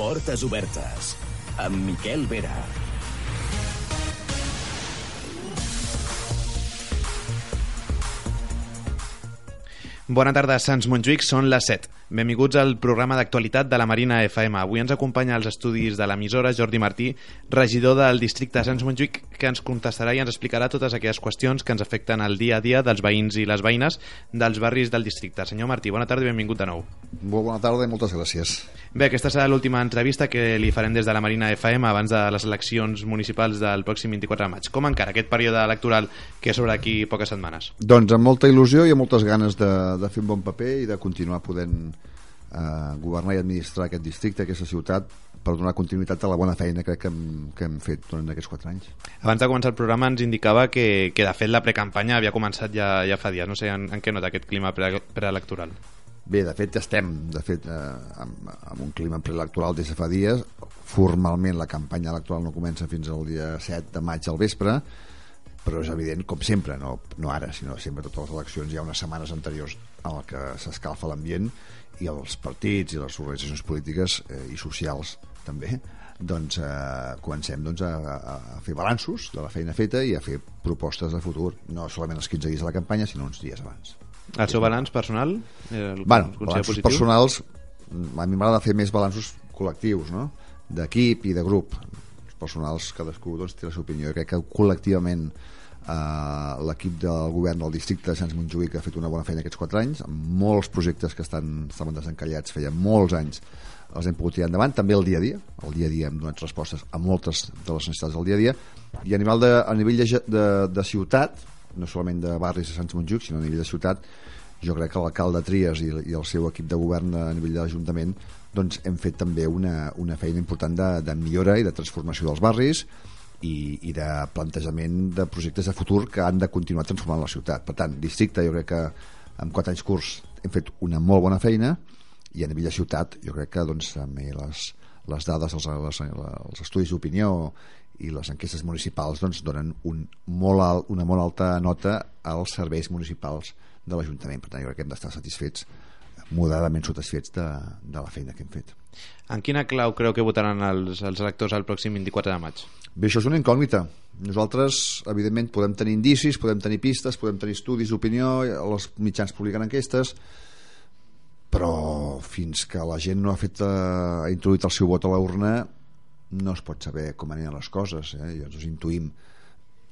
Portes obertes amb Miquel Vera. Bona tarda, Sants Montjuïc, són les 7. Benvinguts al programa d'actualitat de la Marina FM. Avui ens acompanya als estudis de l'emissora Jordi Martí, regidor del districte de Sants Montjuïc, que ens contestarà i ens explicarà totes aquelles qüestions que ens afecten al dia a dia dels veïns i les veïnes dels barris del districte. Senyor Martí, bona tarda i benvingut de nou. Bona tarda i moltes gràcies. Bé, aquesta serà l'última entrevista que li farem des de la Marina FM abans de les eleccions municipals del pròxim 24 de maig. Com encara aquest període electoral que és sobre aquí poques setmanes? Doncs amb molta il·lusió i amb moltes ganes de, de fer un bon paper i de continuar podent eh, governar i administrar aquest districte, aquesta ciutat, per donar continuïtat a la bona feina crec que hem, que hem fet durant aquests quatre anys. Abans de començar el programa ens indicava que, que de fet la precampanya havia començat ja, ja fa dies. No sé en, en què nota aquest clima pre preelectoral. Bé, de fet estem de fet, eh, amb, amb un clima preelectoral des de fa dies. Formalment la campanya electoral no comença fins al dia 7 de maig al vespre, però és evident, com sempre, no, no ara, sinó sempre totes les eleccions, hi ha unes setmanes anteriors en què s'escalfa l'ambient i els partits i les organitzacions polítiques eh, i socials també doncs eh, comencem doncs, a, a fer balanços de la feina feta i a fer propostes de futur, no solament els 15 dies de la campanya, sinó uns dies abans. El seu balanç personal? El, bueno, balanços positiu? personals, a mi m'agrada fer més balanços col·lectius, no? d'equip i de grup. Els personals, cadascú doncs, té la seva opinió. Jo crec que col·lectivament eh, l'equip del govern del districte de Sants Montjuïc ha fet una bona feina aquests 4 anys, amb molts projectes que estan, estaven desencallats feia molts anys els hem pogut tirar endavant, també el dia a dia el dia a dia hem donat respostes a moltes de les necessitats del dia a dia i a nivell de, a nivell de, de, de ciutat no solament de barris de Sants Montjuïc, sinó a nivell de ciutat, jo crec que l'alcalde Trias i, i el seu equip de govern a nivell de l'Ajuntament doncs hem fet també una, una feina important de, de millora i de transformació dels barris i, i de plantejament de projectes de futur que han de continuar transformant la ciutat. Per tant, districte, jo crec que en quatre anys curs hem fet una molt bona feina i a nivell de ciutat jo crec que doncs, també les, les dades, els, les, els estudis d'opinió i les enquestes municipals doncs, donen un molt alt, una molt alta nota als serveis municipals de l'Ajuntament. Per tant, jo crec que hem d'estar satisfets moderadament satisfets de, de la feina que hem fet. En quina clau creu que votaran els, els electors el pròxim 24 de maig? Bé, això és una incògnita. Nosaltres, evidentment, podem tenir indicis, podem tenir pistes, podem tenir estudis d'opinió, els mitjans publiquen enquestes, però fins que la gent no ha fet eh, ha introduït el seu vot a l'urna no es pot saber com aniran les coses eh? llavors intuïm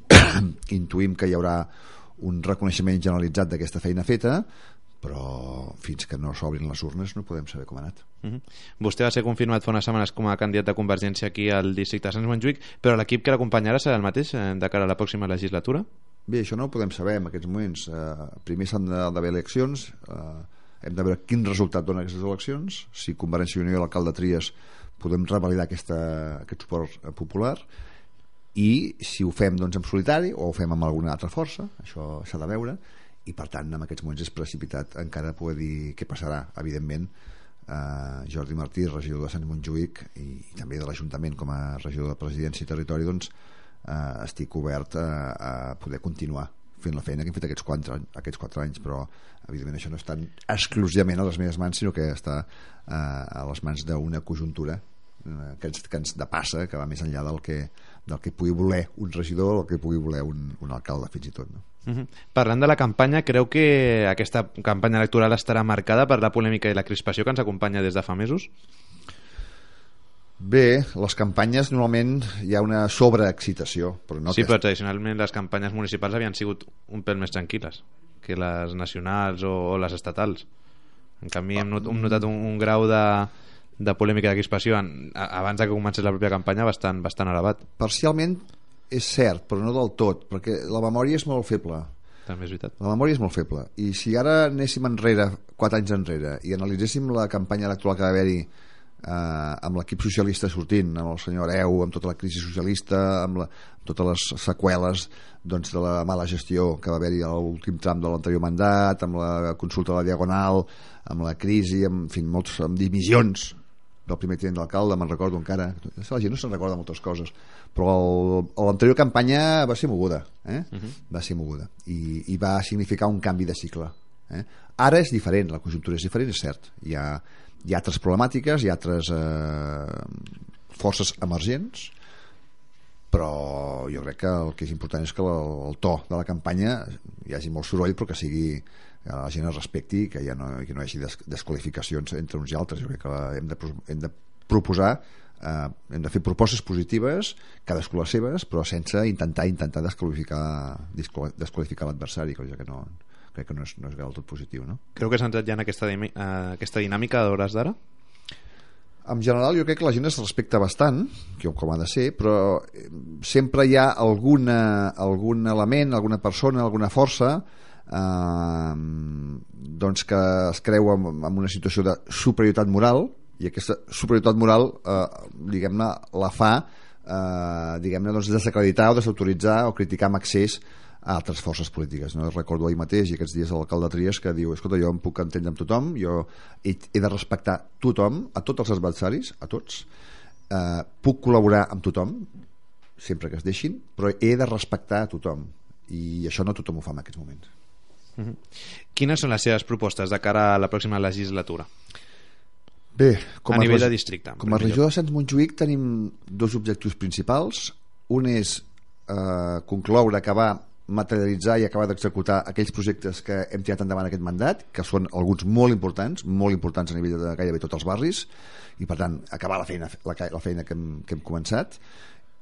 intuïm que hi haurà un reconeixement generalitzat d'aquesta feina feta però fins que no s'obrin les urnes no podem saber com ha anat. Uh -huh. Vostè va ser confirmat fa unes setmanes com a candidat de Convergència aquí al districte de Sant Montjuïc, però l'equip que l'acompanyarà serà el mateix eh, de cara a la pròxima legislatura? Bé, això no ho podem saber en aquests moments. Uh, primer s'han d'haver eleccions, uh, hem de veure quin resultat donen aquestes eleccions, si Convergència i Unió i l'alcalde Trias podem revalidar aquesta, aquest suport popular. I si ho fem doncs, en solitari o ho fem amb alguna altra força, això s'ha de veure. I per tant en aquests moments és precipitat encara poder dir què passarà evidentment eh, Jordi Martí, regidor de Sant Montjuïc i, i també de l'Ajuntament com a regidor de Presidència i Territori doncs eh, estic obert a, a poder continuar fent la feina que hem fet aquests quatre, aquests quatre anys però evidentment això no està exclusivament a les meves mans sinó que està eh, a les mans d'una conjuntura eh, que, ens, que ens depassa que va més enllà del que, del que pugui voler un regidor o el que pugui voler un, un alcalde fins i tot no? Uh -huh. Parlant de la campanya, creu que aquesta campanya electoral estarà marcada per la polèmica i la crispació que ens acompanya des de fa mesos? Bé, les campanyes normalment hi ha una sobreexcitació. Però no sí, però tradicionalment les campanyes municipals havien sigut un pèl més tranquil·les que les nacionals o, o les estatals. En canvi, hem, not, hem notat un, un grau de, de polèmica i de crispació en, abans de que comencés la pròpia campanya bastant, bastant elevat. Parcialment és cert, però no del tot, perquè la memòria és molt feble. també és veritat. La memòria és molt feble. I si ara anéssim enrere, quatre anys enrere, i analitzéssim la campanya electoral que va haver-hi eh, amb l'equip socialista sortint, amb el senyor Areu, amb tota la crisi socialista, amb, la, amb totes les seqüeles doncs, de la mala gestió que va haver-hi a l'últim tram de l'anterior mandat, amb la consulta de la Diagonal, amb la crisi, amb, en fi, molts, amb dimissions del primer tinent d'alcalde, me'n recordo encara la gent no se'n recorda moltes coses però l'anterior campanya va ser moguda eh? Uh -huh. va ser moguda I, i va significar un canvi de cicle eh? ara és diferent, la conjuntura és diferent és cert, hi ha, hi ha altres problemàtiques hi ha altres eh, forces emergents però jo crec que el que és important és que el, el to de la campanya hi hagi molt soroll però que sigui que la gent es respecti que ja no, que no hi hagi des, desqualificacions entre uns i altres. Jo crec que hem de, hem de proposar eh, hem de fer propostes positives cadascú les seves però sense intentar intentar desqualificar desqualificar l'adversari cosa que no, crec que no és, no és del tot positiu no? Creu que s'ha entrat ja en aquesta, uh, aquesta dinàmica d'hores d'ara? en general jo crec que la gent es respecta bastant com ha de ser, però eh, sempre hi ha alguna, algun element, alguna persona, alguna força eh, doncs que es creu en, en una situació de superioritat moral i aquesta superioritat moral eh, diguem-ne la fa eh, diguem-ne doncs desacreditar o desautoritzar o criticar amb accés a altres forces polítiques. No? Recordo ahir mateix i aquests dies l'alcalde Trias que diu escolta, jo em puc entendre amb tothom, jo he, he de respectar tothom, a tots els adversaris, a tots, eh, puc col·laborar amb tothom, sempre que es deixin, però he de respectar a tothom i això no tothom ho fa en aquests moments. Uh -huh. Quines són les seves propostes de cara a la pròxima legislatura? Bé, com a, a nivell de districte. Com a regió de Sant Montjuïc tenim dos objectius principals. Un és eh, concloure, acabar, materialitzar i acabar d'executar aquells projectes que hem tirat endavant aquest mandat, que són alguns molt importants, molt importants a nivell de gairebé tots els barris, i per tant acabar la feina, la, la feina que hem, que hem començat.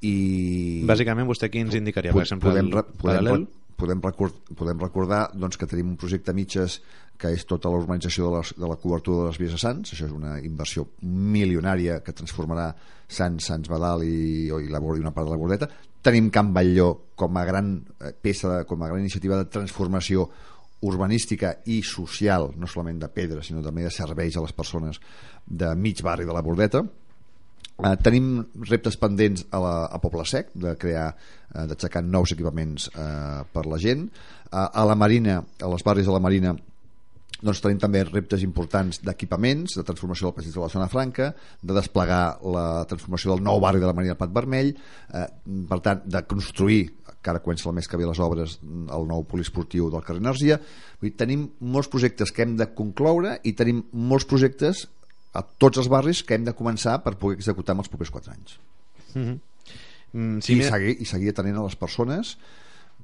I... Bàsicament vostè qui ens indicaria, per exemple, podem, el podem, paral·lel? podem, record, podem recordar doncs, que tenim un projecte mitges que és tota l'urbanització de, de la cobertura de les vies de Sants, això és una inversió milionària que transformarà Sants, Sants Badal i, i, la, i una part de la Bordeta. Tenim Can Batlló com a gran eh, peça, com a gran iniciativa de transformació urbanística i social, no solament de pedra, sinó també de serveis a les persones de mig barri de la Bordeta. Eh, tenim reptes pendents a, la, a Poble Sec de crear, eh, d'aixecar nous equipaments eh, per la gent. Eh, a la Marina, a les barris de la Marina doncs tenim també reptes importants d'equipaments, de transformació del passeig de la zona franca, de desplegar la transformació del nou barri de la Marina del Pat Vermell, eh, per tant, de construir, que ara comença el mes que ve les obres, el nou poliesportiu del carrer Energia. Vull dir, tenim molts projectes que hem de concloure i tenim molts projectes a tots els barris que hem de començar per poder executar en els propers 4 anys. Mm -hmm. mm, sí, I, seguir, I seguir atenent a les persones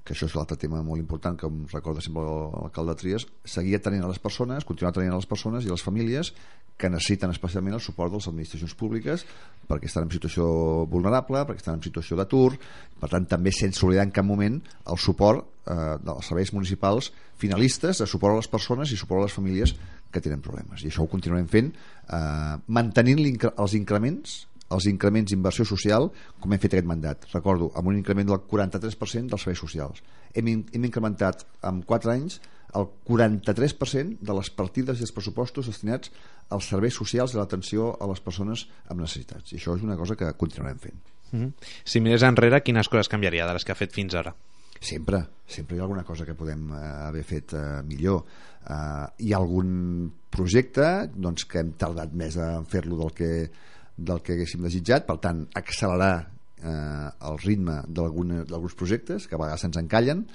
que això és l'altre tema molt important que em recorda sempre l'alcalde Trias seguir atenent a les persones, continuar atenent a les persones i a les famílies que necessiten especialment el suport de les administracions públiques perquè estan en situació vulnerable, perquè estan en situació d'atur per tant també sense oblidar en cap moment el suport eh, dels serveis municipals finalistes de suport a les persones i suport a les famílies que tenen problemes. I això ho continuarem fent eh, mantenint incre els increments els increments d'inversió social com hem fet aquest mandat. Recordo, amb un increment del 43% dels serveis socials. Hem, hem incrementat en 4 anys el 43% de les partides i els pressupostos destinats als serveis socials i l'atenció a les persones amb necessitats. I això és una cosa que continuarem fent. Mm -hmm. Si mirés enrere, quines coses canviaria de les que ha fet fins ara? Sempre, sempre hi ha alguna cosa que podem eh, haver fet eh, millor. Eh, hi ha algun projecte doncs, que hem tardat més en fer-lo del que, del que haguéssim desitjat, per tant, accelerar eh, el ritme d'alguns projectes que a vegades se'ns encallen,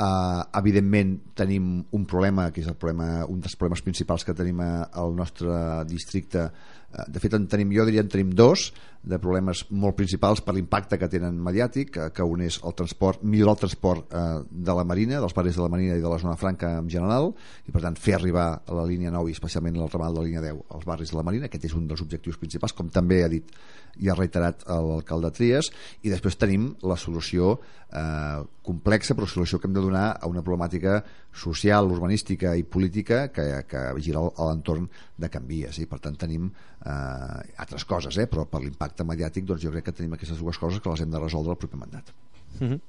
Uh, evidentment tenim un problema que és el problema, un dels problemes principals que tenim al nostre districte. Uh, de fet en tenim, jo diria en tenim dos de problemes molt principals per l'impacte que tenen mediàtic, que, que un és el transport, millorar el transport eh, de la Marina, dels barris de la Marina i de la zona franca en general, i per tant fer arribar a la línia 9 i especialment al ramal de la línia 10 als barris de la Marina, aquest és un dels objectius principals, com també ha dit i ha reiterat l'alcalde Trias, i després tenim la solució eh, complexa, però solució que hem de donar a una problemàtica social, urbanística i política que, que gira a l'entorn de Canvies, i per tant tenim eh, altres coses, eh, però per l'impacte mediàtic doncs jo crec que tenim aquestes dues coses que les hem de resoldre el proper mandat. Uh -huh.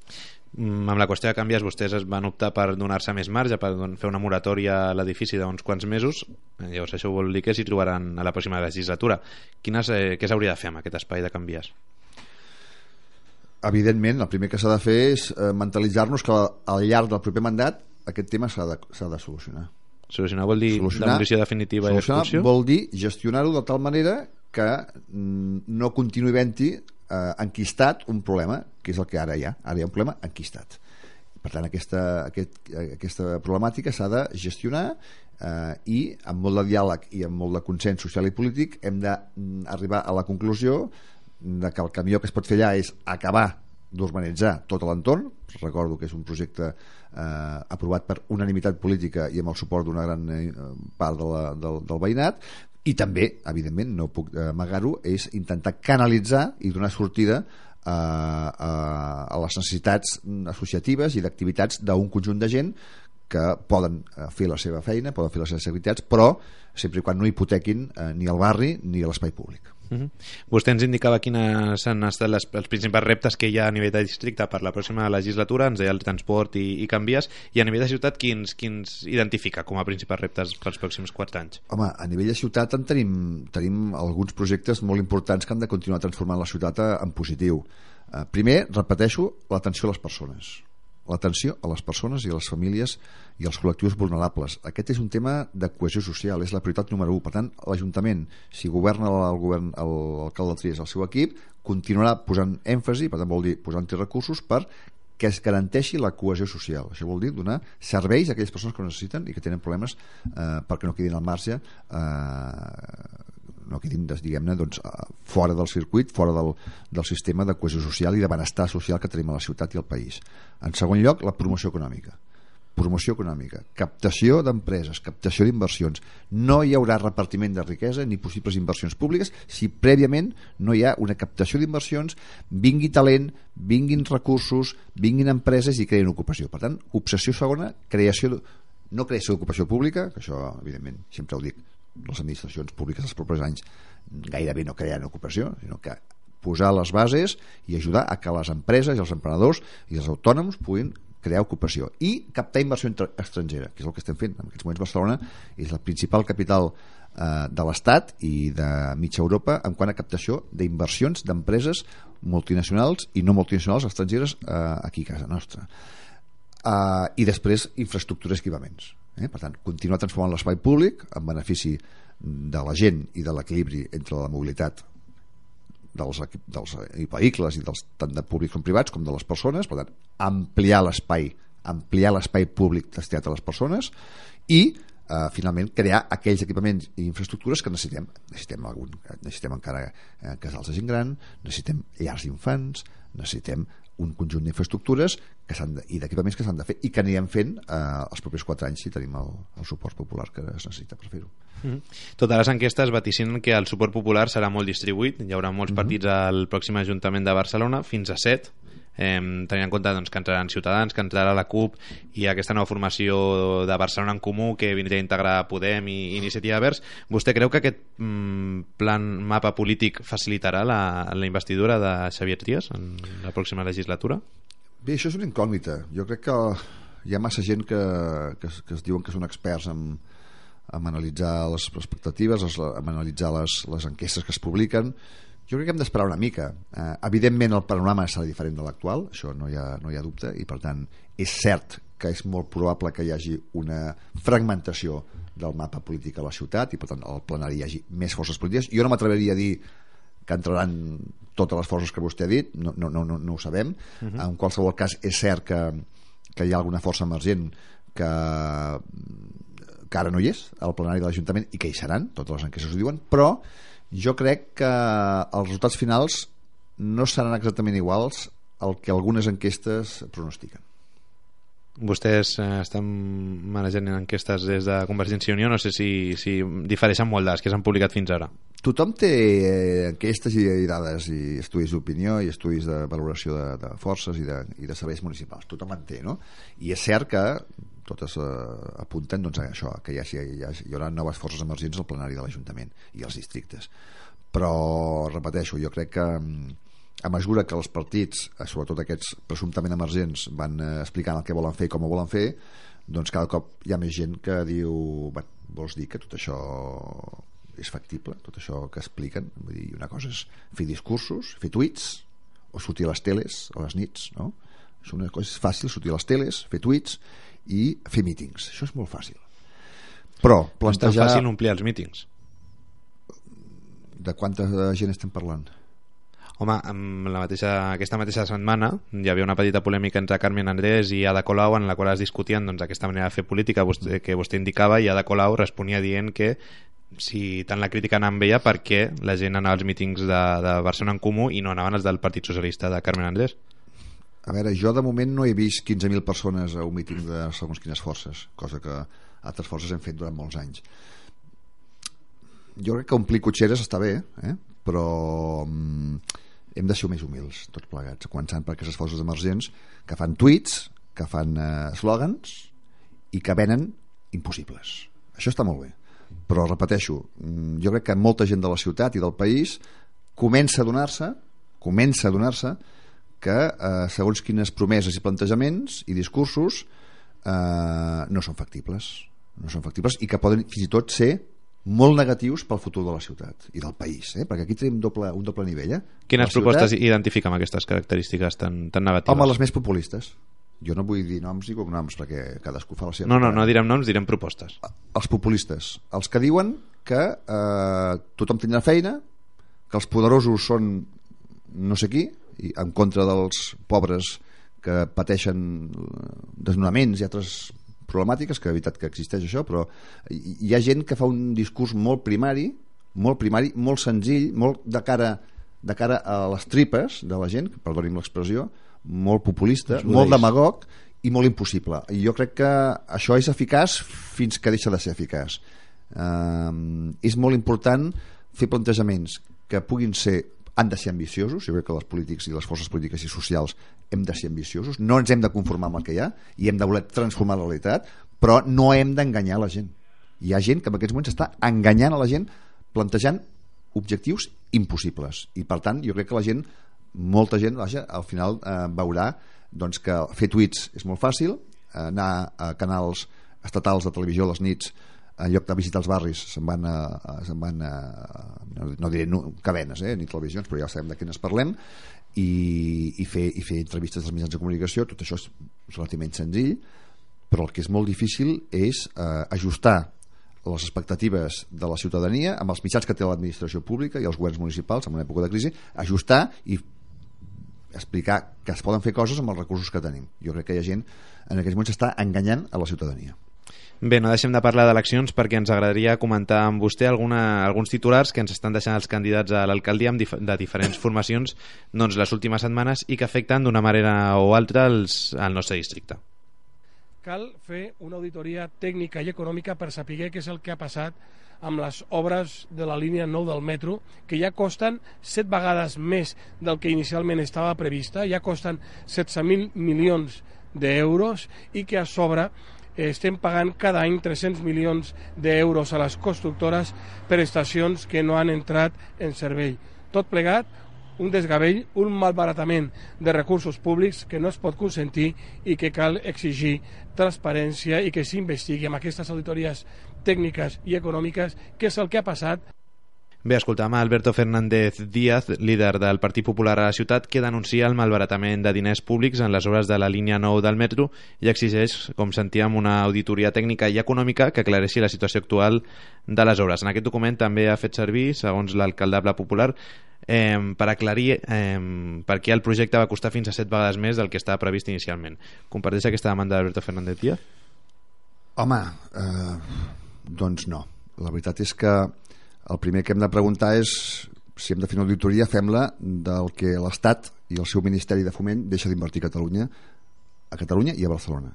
Mm, amb la qüestió de canvies vostès es van optar per donar-se més marge per fer una moratòria a l'edifici d'uns quants mesos Eh, llavors això vol dir que s'hi trobaran a la pròxima legislatura Quines, eh, què s'hauria de fer amb aquest espai de canvies? Evidentment, el primer que s'ha de fer és eh, mentalitzar-nos que al llarg del proper mandat aquest tema s'ha de, de solucionar. Solucionar vol dir demolició definitiva i solucionar expulsió? vol dir gestionar-ho de tal manera que mm, no continuï havent-hi eh, enquistat un problema, que és el que ara hi ha. Ara hi ha un problema enquistat. Per tant, aquesta, aquest, aquesta problemàtica s'ha de gestionar eh, i amb molt de diàleg i amb molt de consens social i polític hem d'arribar a la conclusió de que el camió que es pot fer allà és acabar d'urbanitzar tot l'entorn recordo que és un projecte eh, aprovat per unanimitat política i amb el suport d'una gran eh, part de la, del, del veïnat i també, evidentment, no puc eh, amagar-ho és intentar canalitzar i donar sortida a, a, a les necessitats associatives i d'activitats d'un conjunt de gent que poden eh, fer la seva feina, poden fer les seves activitats, però sempre i quan no hipotequin eh, ni el barri ni l'espai públic. -huh. Vostè ens indicava quins han estat les, els principals reptes que hi ha a nivell de districte per la pròxima legislatura, ens deia el transport i, i canvies, i a nivell de ciutat quins, quins identifica com a principals reptes pels pròxims 4 anys? Home, a nivell de ciutat en tenim, tenim alguns projectes molt importants que han de continuar transformant la ciutat a- en positiu. Eh, primer, repeteixo, l'atenció a les persones l'atenció a les persones i a les famílies i als col·lectius vulnerables. Aquest és un tema de cohesió social, és la prioritat número 1. Per tant, l'Ajuntament, si governa el govern l'alcalde Trias el seu equip, continuarà posant èmfasi, per tant vol dir posant-hi recursos per que es garanteixi la cohesió social. Això vol dir donar serveis a aquelles persones que ho necessiten i que tenen problemes eh, perquè no quedin al marge eh, no quedin, diguem-ne, doncs, eh, fora del circuit, fora del, del sistema de cohesió social i de benestar social que tenim a la ciutat i al país. En segon lloc, la promoció econòmica promoció econòmica, captació d'empreses, captació d'inversions. No hi haurà repartiment de riquesa ni possibles inversions públiques si prèviament no hi ha una captació d'inversions, vingui talent, vinguin recursos, vinguin empreses i creïn ocupació. Per tant, obsessió segona, creació no creació d'ocupació pública, que això, evidentment, sempre ho dic, les administracions públiques els propers anys gairebé no crearan ocupació, sinó que posar les bases i ajudar a que les empreses i els emprenedors i els autònoms puguin crear ocupació i captar inversió estrangera, que és el que estem fent. En aquests moments Barcelona és la principal capital eh, de l'Estat i de mitja Europa en quant a captació d'inversions d'empreses multinacionals i no multinacionals estrangeres eh, aquí a casa nostra uh, i després infraestructures i equipaments eh? per tant, continuar transformant l'espai públic en benefici de la gent i de l'equilibri entre la mobilitat dels, dels eh, vehicles i dels, tant de públics com privats com de les persones, per tant, ampliar l'espai ampliar l'espai públic destinat a les persones i eh, finalment crear aquells equipaments i infraestructures que necessitem necessitem, algun, necessitem encara eh, casals de gent gran, necessitem llars d'infants necessitem un conjunt d'infraestructures que s'han de, i d'equipaments que s'han de fer i que anirem fent eh, els propers 4 anys si tenim el, el suport popular que es necessita per fer-ho. Mm. Totes les enquestes vaticinen que el suport popular serà molt distribuït, hi haurà molts partits al pròxim Ajuntament de Barcelona, fins a 7, eh, tenint en compte doncs, que entraran Ciutadans, que entrarà la CUP i aquesta nova formació de Barcelona en Comú que vindria a integrar Podem i Iniciativa Verds. Vostè creu que aquest mm, plan mapa polític facilitarà la, la investidura de Xavier Trias en la pròxima legislatura? Bé, això és una incògnita. Jo crec que hi ha massa gent que, que, que es diuen que són experts en, en analitzar les expectatives, en analitzar les, les enquestes que es publiquen. Jo crec que hem d'esperar una mica. Eh, evidentment el panorama serà diferent de l'actual, això no hi, ha, no hi ha dubte, i per tant és cert que és molt probable que hi hagi una fragmentació del mapa polític a la ciutat i per tant al plenari hi hagi més forces polítiques. Jo no m'atreveria a dir que entraran totes les forces que vostè ha dit, no, no, no, no, no ho sabem. Uh -huh. En qualsevol cas, és cert que, que hi ha alguna força emergent que, que ara no hi és al plenari de l'Ajuntament i que hi seran, totes les enquestes ho diuen, però jo crec que els resultats finals no seran exactament iguals al que algunes enquestes pronostiquen. Vostès eh, estan manejant enquestes des de Convergència i Unió, no sé si, si difereixen molt de les que s'han publicat fins ara. Tothom té eh, enquestes i, dades i estudis d'opinió i estudis de valoració de, de forces i de, i de serveis municipals. Tothom en té, no? I és cert que totes eh, apunten doncs, a això, que hi, ha, hi, ha, hi haurà noves forces emergents al plenari de l'Ajuntament i als districtes. Però, repeteixo, jo crec que, a mesura que els partits, eh, sobretot aquests presumptament emergents, van eh, explicant el que volen fer i com ho volen fer, doncs cada cop hi ha més gent que diu vols dir que tot això és factible, tot això que expliquen? Vull dir, una cosa és fer discursos fer tuits, o sortir a les teles a les nits, no? és una cosa fàcil sortir a les teles, fer tuits i fer mítings, això és molt fàcil. Però plantejar... És fàcil omplir els mítings. De quanta gent estem parlant? Home, amb la mateixa, aquesta mateixa setmana hi havia una petita polèmica entre Carmen Andrés i Ada Colau en la qual es discutien doncs, aquesta manera de fer política vostè, que vostè indicava i Ada Colau responia dient que si tant la crítica anava amb ella perquè la gent anava als mítings de, de Barcelona en Comú i no anaven els del Partit Socialista de Carmen Andrés a veure, jo de moment no he vist 15.000 persones a un míting de segons quines forces cosa que altres forces hem fet durant molts anys jo crec que omplir cotxeres està bé eh? Però mm, hem de ser més humils tots plegats, començant per aquestes forces emergents que fan tuits, que fan eh, eslògans i que venen impossibles. Això està molt bé. Però repeteixo, mm, jo crec que molta gent de la ciutat i del país comença a donar-se comença a donar-se que eh, segons quines promeses i plantejaments i discursos eh, no són factibles. No són factibles i que poden fins i tot ser molt negatius pel futur de la ciutat i del país, eh? perquè aquí tenim doble, un doble nivell. Eh? Quines propostes ciutat... identifica amb aquestes característiques tan, tan negatives? Home, les més populistes. Jo no vull dir noms i cognoms perquè cadascú fa la seva... No, no, no direm noms, direm propostes. Els populistes, els que diuen que eh, tothom tindrà feina, que els poderosos són no sé qui, i en contra dels pobres que pateixen desnonaments i altres problemàtiques, que és veritat que existeix això, però hi ha gent que fa un discurs molt primari, molt primari, molt senzill, molt de cara, de cara a les tripes de la gent, perdonim l'expressió, molt populista, molt demagog i molt impossible. I jo crec que això és eficaç fins que deixa de ser eficaç. Uh, és molt important fer plantejaments que puguin ser han de ser ambiciosos, jo crec que els polítics i les forces polítiques i socials hem de ser ambiciosos, no ens hem de conformar amb el que hi ha i hem de voler transformar la realitat, però no hem d'enganyar la gent. Hi ha gent que en aquests moments està enganyant a la gent plantejant objectius impossibles i per tant jo crec que la gent molta gent vaja, al final eh, veurà doncs, que fer tuits és molt fàcil anar a canals estatals de televisió a les nits en lloc de visitar els barris se'n van a, se'n van a, no, no diré no, cadenes eh, ni televisions però ja sabem de quines parlem i, i, fer, i fer entrevistes als mitjans de comunicació tot això és relativament senzill però el que és molt difícil és eh, ajustar les expectatives de la ciutadania amb els mitjans que té l'administració pública i els governs municipals en una època de crisi ajustar i explicar que es poden fer coses amb els recursos que tenim. Jo crec que hi ha gent en aquests moments està enganyant a la ciutadania Bé, no deixem de parlar d'eleccions perquè ens agradaria comentar amb vostè alguna, alguns titulars que ens estan deixant els candidats a l'alcaldia dif de diferents formacions doncs, les últimes setmanes i que afecten d'una manera o altra els, al nostre districte. Cal fer una auditoria tècnica i econòmica per saber què és el que ha passat amb les obres de la línia 9 del metro, que ja costen set vegades més del que inicialment estava prevista, ja costen 16.000 milions d'euros i que a sobre estem pagant cada any 300 milions d'euros a les constructores per estacions que no han entrat en servei. Tot plegat, un desgavell, un malbaratament de recursos públics que no es pot consentir i que cal exigir transparència i que s'investigui amb aquestes auditories tècniques i econòmiques què és el que ha passat Bé, escoltam a Alberto Fernández Díaz, líder del Partit Popular a la ciutat, que denuncia el malbaratament de diners públics en les obres de la línia 9 del metro i exigeix, com sentíem, una auditoria tècnica i econòmica que aclareixi la situació actual de les obres. En aquest document també ha fet servir, segons l'alcaldable popular, eh, per aclarir eh, per què el projecte va costar fins a set vegades més del que estava previst inicialment. Comparteix aquesta demanda d'Alberto Fernández Díaz? Home, eh, doncs no. La veritat és que el primer que hem de preguntar és si hem de fer una auditoria, fem-la del que l'Estat i el seu Ministeri de Foment deixa d'invertir a Catalunya a Catalunya i a Barcelona.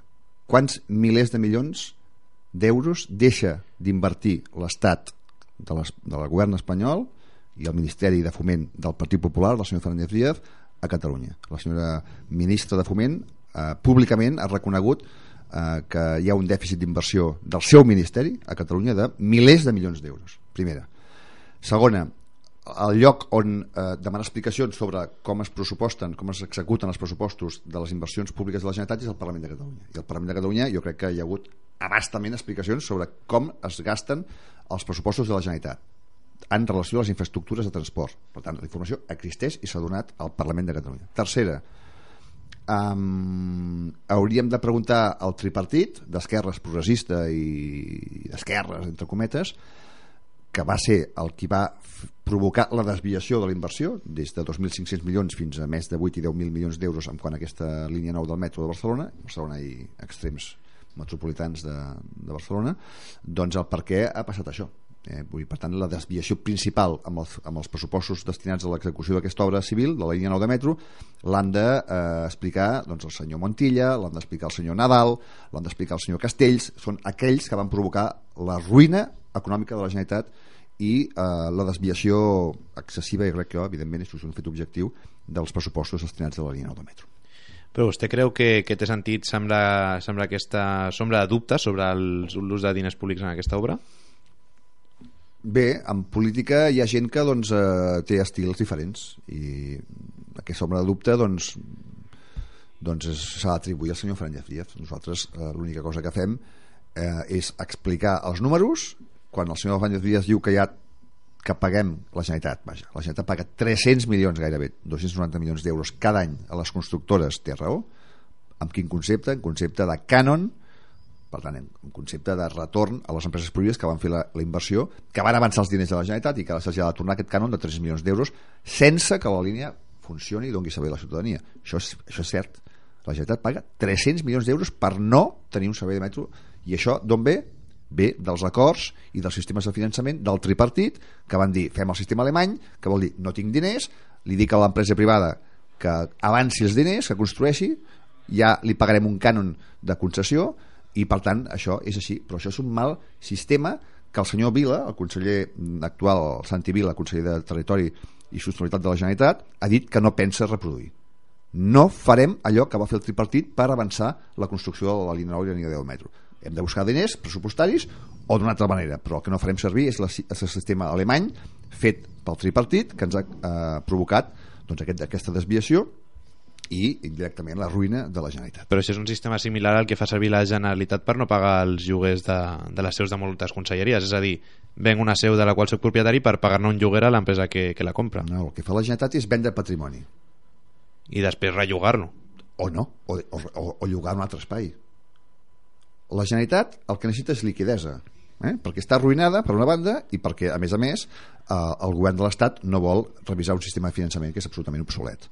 Quants milers de milions d'euros deixa d'invertir l'Estat de, les, del govern espanyol i el Ministeri de Foment del Partit Popular, del senyor Fernández Díaz, a Catalunya. La senyora ministra de Foment eh, públicament ha reconegut eh, que hi ha un dèficit d'inversió del seu ministeri a Catalunya de milers de milions d'euros. Primera. Segona, el lloc on eh, demanar explicacions sobre com es pressuposten, com es executen els pressupostos de les inversions públiques de la Generalitat és el Parlament de Catalunya. I el Parlament de Catalunya jo crec que hi ha hagut abastament explicacions sobre com es gasten els pressupostos de la Generalitat en relació a les infraestructures de transport. Per tant, la informació existeix i s'ha donat al Parlament de Catalunya. Tercera, um, hauríem de preguntar al tripartit d'esquerres progressista i d'esquerres, entre cometes, que va ser el qui va provocar la desviació de la inversió des de 2.500 milions fins a més de 8 i 10.000 milions d'euros en quant a aquesta línia nou del metro de Barcelona, Barcelona i extrems metropolitans de, de Barcelona, doncs el per què ha passat això. Eh, vull, per tant, la desviació principal amb els, amb els pressupostos destinats a l'execució d'aquesta obra civil, de la línia 9 de metro, l'han d'explicar eh, doncs, el senyor Montilla, l'han d'explicar el senyor Nadal, l'han d'explicar el senyor Castells, són aquells que van provocar la ruïna econòmica de la Generalitat i eh, la desviació excessiva, i crec que, evidentment, és un fet objectiu dels pressupostos destinats a la línia 9 de metro. Però vostè creu que, que té sentit, sembla, sembla aquesta sombra de dubte sobre l'ús de diners públics en aquesta obra? Bé, en política hi ha gent que doncs, eh, té estils diferents i aquesta ombra de dubte doncs, doncs s'ha d'atribuir al senyor Fernández Díaz. Nosaltres eh, l'única cosa que fem eh, és explicar els números quan el senyor Fernández Díaz diu que hi ha que paguem la Generalitat, vaja, la Generalitat paga 300 milions gairebé, 290 milions d'euros cada any a les constructores, té raó, amb quin concepte? En concepte de cànon, per tant, en concepte de retorn a les empreses públiques que van fer la, la inversió, que van avançar els diners de la Generalitat i que se'ls ha de tornar aquest cànon de 3 milions d'euros sense que la línia funcioni i doni servei a la ciutadania. Això és, això és cert. La Generalitat paga 300 milions d'euros per no tenir un servei de metro i això d'on ve? Ve dels acords i dels sistemes de finançament del tripartit que van dir fem el sistema alemany que vol dir no tinc diners li dic a l'empresa privada que avanci els diners, que construeixi ja li pagarem un cànon de concessió i per tant això és així. Però això és un mal sistema que el senyor Vila, el conseller actual el Santi Vila, conseller de Territori i Sostenibilitat de la Generalitat ha dit que no pensa reproduir. No farem allò que va fer el tripartit per avançar la construcció de la línia 9 i la línia 10 del metro hem de buscar diners pressupostaris o d'una altra manera, però el que no farem servir és, la, és el sistema alemany fet pel tripartit que ens ha eh, provocat doncs, aquest, aquesta desviació i indirectament la ruïna de la Generalitat. Però això és un sistema similar al que fa servir la Generalitat per no pagar els lloguers de, de les seus de moltes conselleries, és a dir, venc una seu de la qual soc propietari per pagar-ne un lloguer a l'empresa que, que la compra. No, el que fa la Generalitat és vendre patrimoni. I després rellogar-lo. O no, o, o, o, llogar un altre espai la Generalitat el que necessita és liquidesa eh? perquè està arruïnada per una banda i perquè a més a més eh, el govern de l'Estat no vol revisar un sistema de finançament que és absolutament obsolet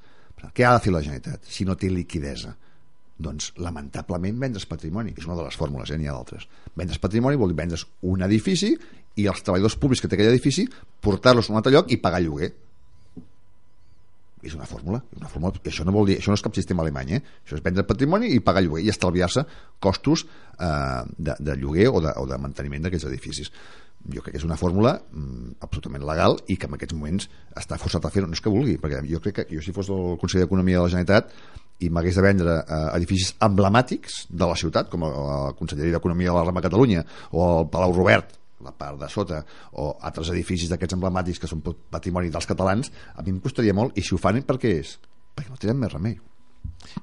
què ha de fer la Generalitat si no té liquidesa doncs lamentablement vendre's patrimoni és una de les fórmules, eh? n'hi ha d'altres vendre's patrimoni vol dir vendre's un edifici i els treballadors públics que té aquell edifici portar-los a un altre lloc i pagar lloguer és una fórmula, una fórmula això no vol dir, això no és cap sistema alemany eh? això és vendre patrimoni i pagar lloguer i estalviar-se costos eh, de, de lloguer o de, o de manteniment d'aquests edificis jo crec que és una fórmula mm, absolutament legal i que en aquests moments està forçat a fer no és que vulgui, perquè jo crec que jo si fos el conseller d'Economia de la Generalitat i m'hagués de vendre eh, edificis emblemàtics de la ciutat, com la Conselleria d'Economia de la Rama Catalunya o el Palau Robert la part de sota o altres edificis d'aquests emblemàtics que són patrimoni dels catalans, a mi em costaria molt i si ho fan per què és? Perquè no tenen més remei.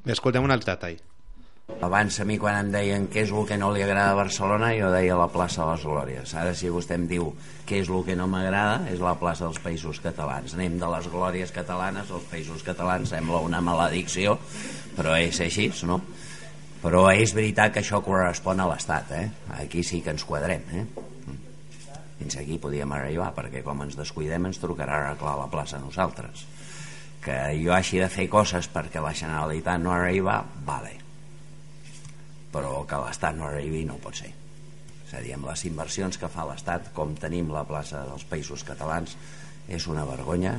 Bé, escoltem un altre tall. Abans a mi quan em deien què és el que no li agrada a Barcelona jo deia la plaça de les Glòries ara si vostè em diu què és el que no m'agrada és la plaça dels Països Catalans anem de les Glòries catalanes als Països Catalans sembla una maledicció però és així no? però és veritat que això correspon a l'Estat eh? aquí sí que ens quadrem eh? Fins aquí podíem arribar perquè com ens descuidem ens trucarà a arreglar la plaça a nosaltres que jo hagi de fer coses perquè la Generalitat no arriba vale però que l'Estat no arribi no pot ser és a dir, amb les inversions que fa l'Estat com tenim la plaça dels països catalans és una vergonya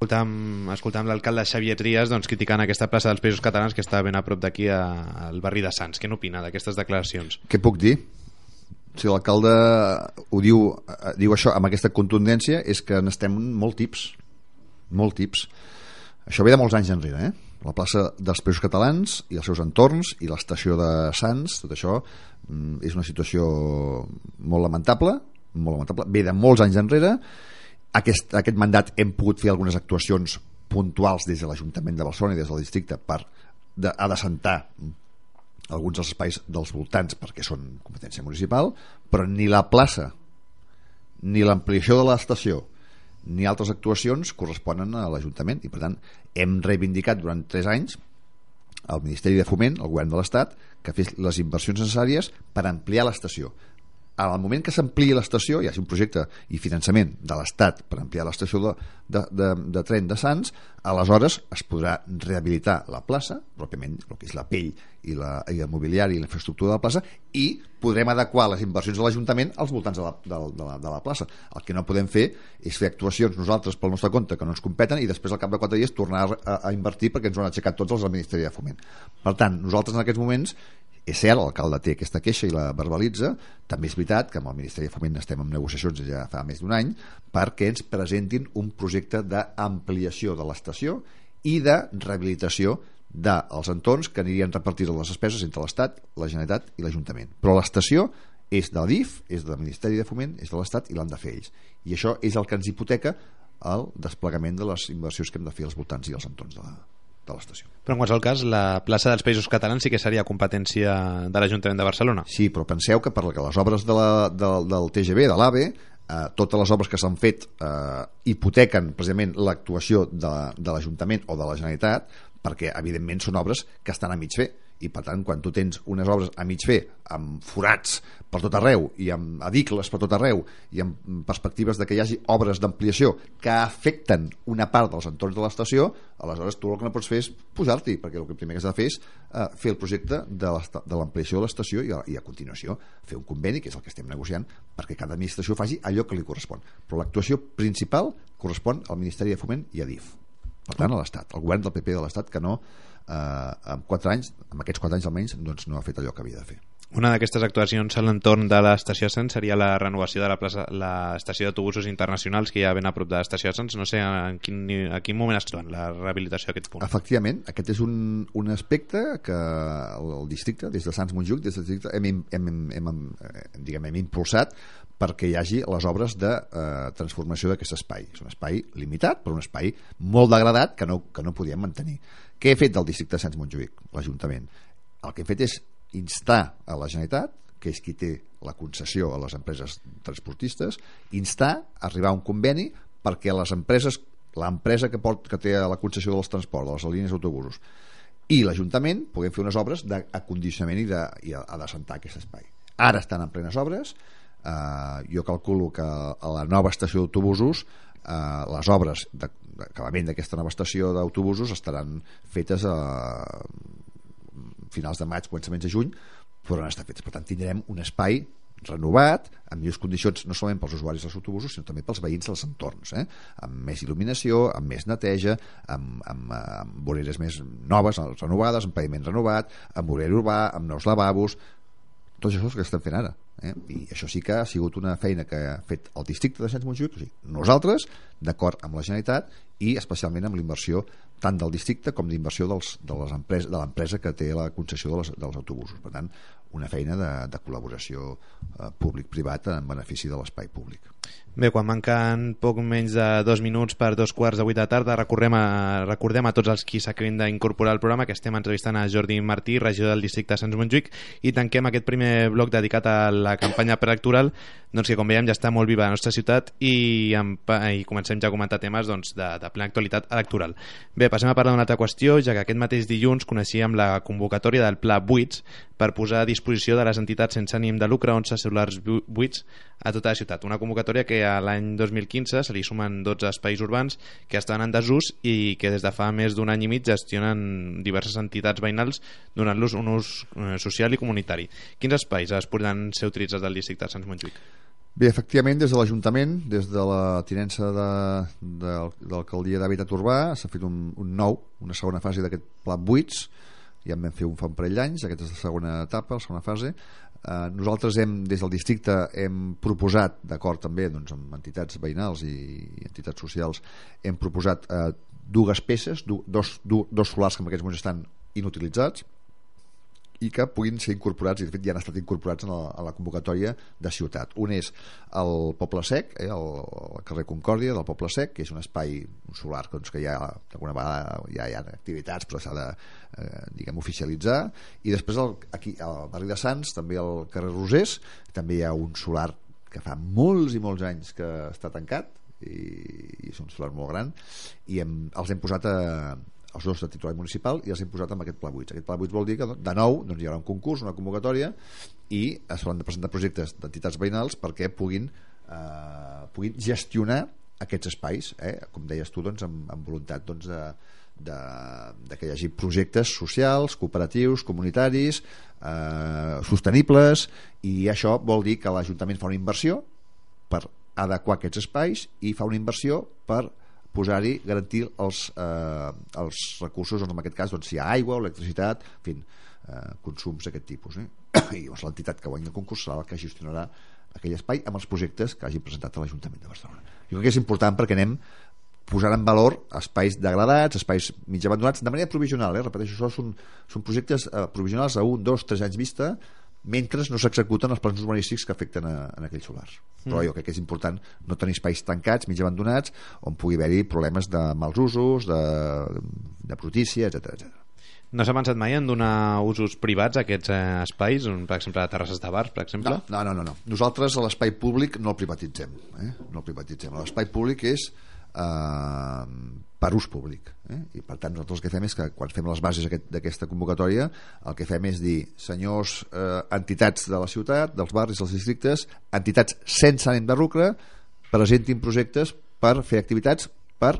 Escoltam, escoltam l'alcalde Xavier Trias doncs, criticant aquesta plaça dels Països Catalans que està ben a prop d'aquí al barri de Sants. Què n'opina d'aquestes declaracions? Què puc dir? Si l'alcalde ho diu, eh, diu això amb aquesta contundència és que n'estem molt tips molt tips. Això ve de molts anys enrere eh? la plaça dels Països Catalans i els seus entorns i l'estació de Sants tot això mm, és una situació molt lamentable molt lamentable, ve de molts anys enrere. Aquest, aquest mandat hem pogut fer algunes actuacions puntuals des de l'Ajuntament de Barcelona i des del districte per de, a desentar alguns dels espais dels voltants perquè són competència municipal, però ni la plaça ni l'ampliació de l'estació ni altres actuacions corresponen a l'Ajuntament. I per tant hem reivindicat durant 3 anys al Ministeri de Foment, al Govern de l'Estat, que fes les inversions necessàries per ampliar l'estació al moment que s'ampliï l'estació, hi hagi un projecte i finançament de l'Estat per ampliar l'estació de, de, de, de tren de Sants, aleshores es podrà rehabilitar la plaça, pròpiament el que és la pell i, la, i el mobiliari i la infraestructura de la plaça, i podrem adequar les inversions de l'Ajuntament als voltants de la, de, de, la, de la plaça. El que no podem fer és fer actuacions nosaltres pel nostre compte que no ens competen i després al cap de quatre dies tornar a, a invertir perquè ens ho han aixecat tots els del Ministeri de Foment. Per tant, nosaltres en aquests moments és cert, l'alcalde té aquesta queixa i la verbalitza, també és veritat que amb el Ministeri de Foment estem en negociacions ja fa més d'un any perquè ens presentin un projecte d'ampliació de l'estació i de rehabilitació dels entorns que anirien repartits les despeses entre l'Estat, la Generalitat i l'Ajuntament. Però l'estació és de l'IF, és del Ministeri de Foment, és de l'Estat i l'han de fer ells. I això és el que ens hipoteca el desplegament de les inversions que hem de fer als voltants i als entorns de la, de l'estació. Però en qualsevol cas, la plaça dels Països Catalans sí que seria competència de l'Ajuntament de Barcelona. Sí, però penseu que per les obres de la, de, del TGV, de l'AVE, eh, totes les obres que s'han fet eh, hipotequen precisament l'actuació de, de l'Ajuntament o de la Generalitat perquè evidentment són obres que estan a mig fer i per tant quan tu tens unes obres a mig fer amb forats per tot arreu i amb adicles per tot arreu i amb perspectives de que hi hagi obres d'ampliació que afecten una part dels entorns de l'estació aleshores tu el que no pots fer és pujar-t'hi perquè el que primer que has de fer és uh, fer el projecte de l'ampliació de l'estació i, i a continuació fer un conveni que és el que estem negociant perquè cada administració faci allò que li correspon. Però l'actuació principal correspon al Ministeri de Foment i a DIF per tant a l'Estat, al govern del PP de l'Estat que no eh, en quatre anys, en aquests quatre anys almenys, doncs no ha fet allò que havia de fer. Una d'aquestes actuacions a l'entorn de l'estació Sants seria la renovació de la plaça, l'estació d'autobusos internacionals que hi ha ben a prop de l'estació Sants. No sé en quin, a quin moment es troben la rehabilitació d'aquest punt. Efectivament, aquest és un, un aspecte que el, el districte, des de Sants Montjuïc, des del districte, hem, hem, hem, hem, diguem, hem impulsat perquè hi hagi les obres de eh, transformació d'aquest espai. És un espai limitat, però un espai molt degradat que no, que no podíem mantenir. Què he fet del districte de Sants Montjuïc, l'Ajuntament? El que he fet és instar a la Generalitat, que és qui té la concessió a les empreses transportistes, instar a arribar a un conveni perquè les empreses, l'empresa que, port, que té la concessió dels transports, de les línies d'autobusos, i l'Ajuntament puguem fer unes obres d'acondicionament i, de, i descentar aquest espai. Ara estan en plenes obres, eh, jo calculo que a la nova estació d'autobusos eh, les obres d'acabament d'aquesta nova estació d'autobusos estaran fetes a finals de maig, començaments de juny, però no estan fetes. Per tant, tindrem un espai renovat, amb millors condicions no solament pels usuaris dels autobusos, sinó també pels veïns dels entorns, eh? amb més il·luminació, amb més neteja, amb, amb, amb voreres més noves, renovades, amb paviment renovat, amb vorera urbà, amb nous lavabos, tot això és el que estem fent ara eh? i això sí que ha sigut una feina que ha fet el districte de Sants Montjuïc o sigui, nosaltres, d'acord amb la Generalitat i especialment amb l'inversió tant del districte com d'inversió de l'empresa que té la concessió de les, dels autobusos per tant, una feina de, de col·laboració eh, públic-privat en benefici de l'espai públic. Bé, quan manquen poc menys de dos minuts per dos quarts de vuit de tarda, recordem a, recordem a tots els qui s'acabin d'incorporar al programa que estem entrevistant a Jordi Martí, regidor del districte de Sants Montjuïc, i tanquem aquest primer bloc dedicat a la campanya preelectoral, doncs que com veiem ja està molt viva la nostra ciutat i, en, i comencem ja a comentar temes doncs, de, de plena actualitat electoral. Bé, passem a parlar d'una altra qüestió, ja que aquest mateix dilluns coneixíem la convocatòria del Pla Buits per posar a disposició de les entitats sense ànim de lucre 11 cel·lulars buits a tota la ciutat. Una convocatòria que a l'any 2015 se li sumen 12 espais urbans que estan en desús i que des de fa més d'un any i mig gestionen diverses entitats veïnals donant-los un ús eh, social i comunitari. Quins espais es podran ser utilitzats del districte de Sants Montjuïc? Bé, efectivament, des de l'Ajuntament, des de la tinença de, de, de l'alcaldia d'Habitat Urbà, s'ha fet un, un nou, una segona fase d'aquest pla buits, ja en vam fer un fa un parell d'anys, aquesta és la segona etapa, la segona fase. Eh, nosaltres hem, des del districte hem proposat, d'acord també doncs, amb entitats veïnals i, i entitats socials, hem proposat eh, dues peces, du, dos, du, dos solars que en aquests moments estan inutilitzats, i que puguin ser incorporats, i de fet ja han estat incorporats en la, en la convocatòria de ciutat. Un és el Poble Sec, eh, el, el carrer Concòrdia del Poble Sec, que és un espai solar doncs, que ja d'alguna vegada ja hi ha activitats però s'ha de eh, diguem oficialitzar i després el, aquí al barri de Sants també al carrer Rosés també hi ha un solar que fa molts i molts anys que està tancat i, i és un solar molt gran i hem, els hem posat a, els dos de titular municipal i els hem posat amb aquest pla 8 aquest pla 8 vol dir que de nou doncs, hi haurà un concurs, una convocatòria i es hauran de presentar projectes d'entitats veïnals perquè puguin, eh, puguin gestionar aquests espais eh? com deies tu doncs, amb, amb voluntat doncs, de, de, de que hi hagi projectes socials, cooperatius, comunitaris eh, sostenibles i això vol dir que l'Ajuntament fa una inversió per adequar aquests espais i fa una inversió per posar-hi, garantir els, eh, els recursos, doncs en aquest cas doncs, si hi ha aigua, electricitat, en fi, eh, consums d'aquest tipus. Eh? I doncs, l'entitat que guanya el concurs serà la que gestionarà aquell espai amb els projectes que hagi presentat a l'Ajuntament de Barcelona. Jo crec que és important perquè anem posant en valor espais degradats, espais mig abandonats, de manera provisional, eh? repeteixo, això són, són projectes eh, provisionals a un, dos, tres anys vista, mentre no s'executen els plans urbanístics que afecten a, a aquells solars. Mm. Però jo crec que és important no tenir espais tancats, mig abandonats, on pugui haver-hi problemes de mals usos, de, de brutícia, etc etc. No s'ha pensat mai en donar usos privats a aquests eh, espais, on, per exemple, a terrasses de bars, per exemple? No, no, no. no. Nosaltres a l'espai públic no el privatitzem. Eh? No el privatitzem. L'espai públic és eh, per ús públic eh? i per tant nosaltres el que fem és que quan fem les bases d'aquesta convocatòria el que fem és dir senyors eh, entitats de la ciutat, dels barris, dels districtes entitats sense ànim de lucre presentin projectes per fer activitats per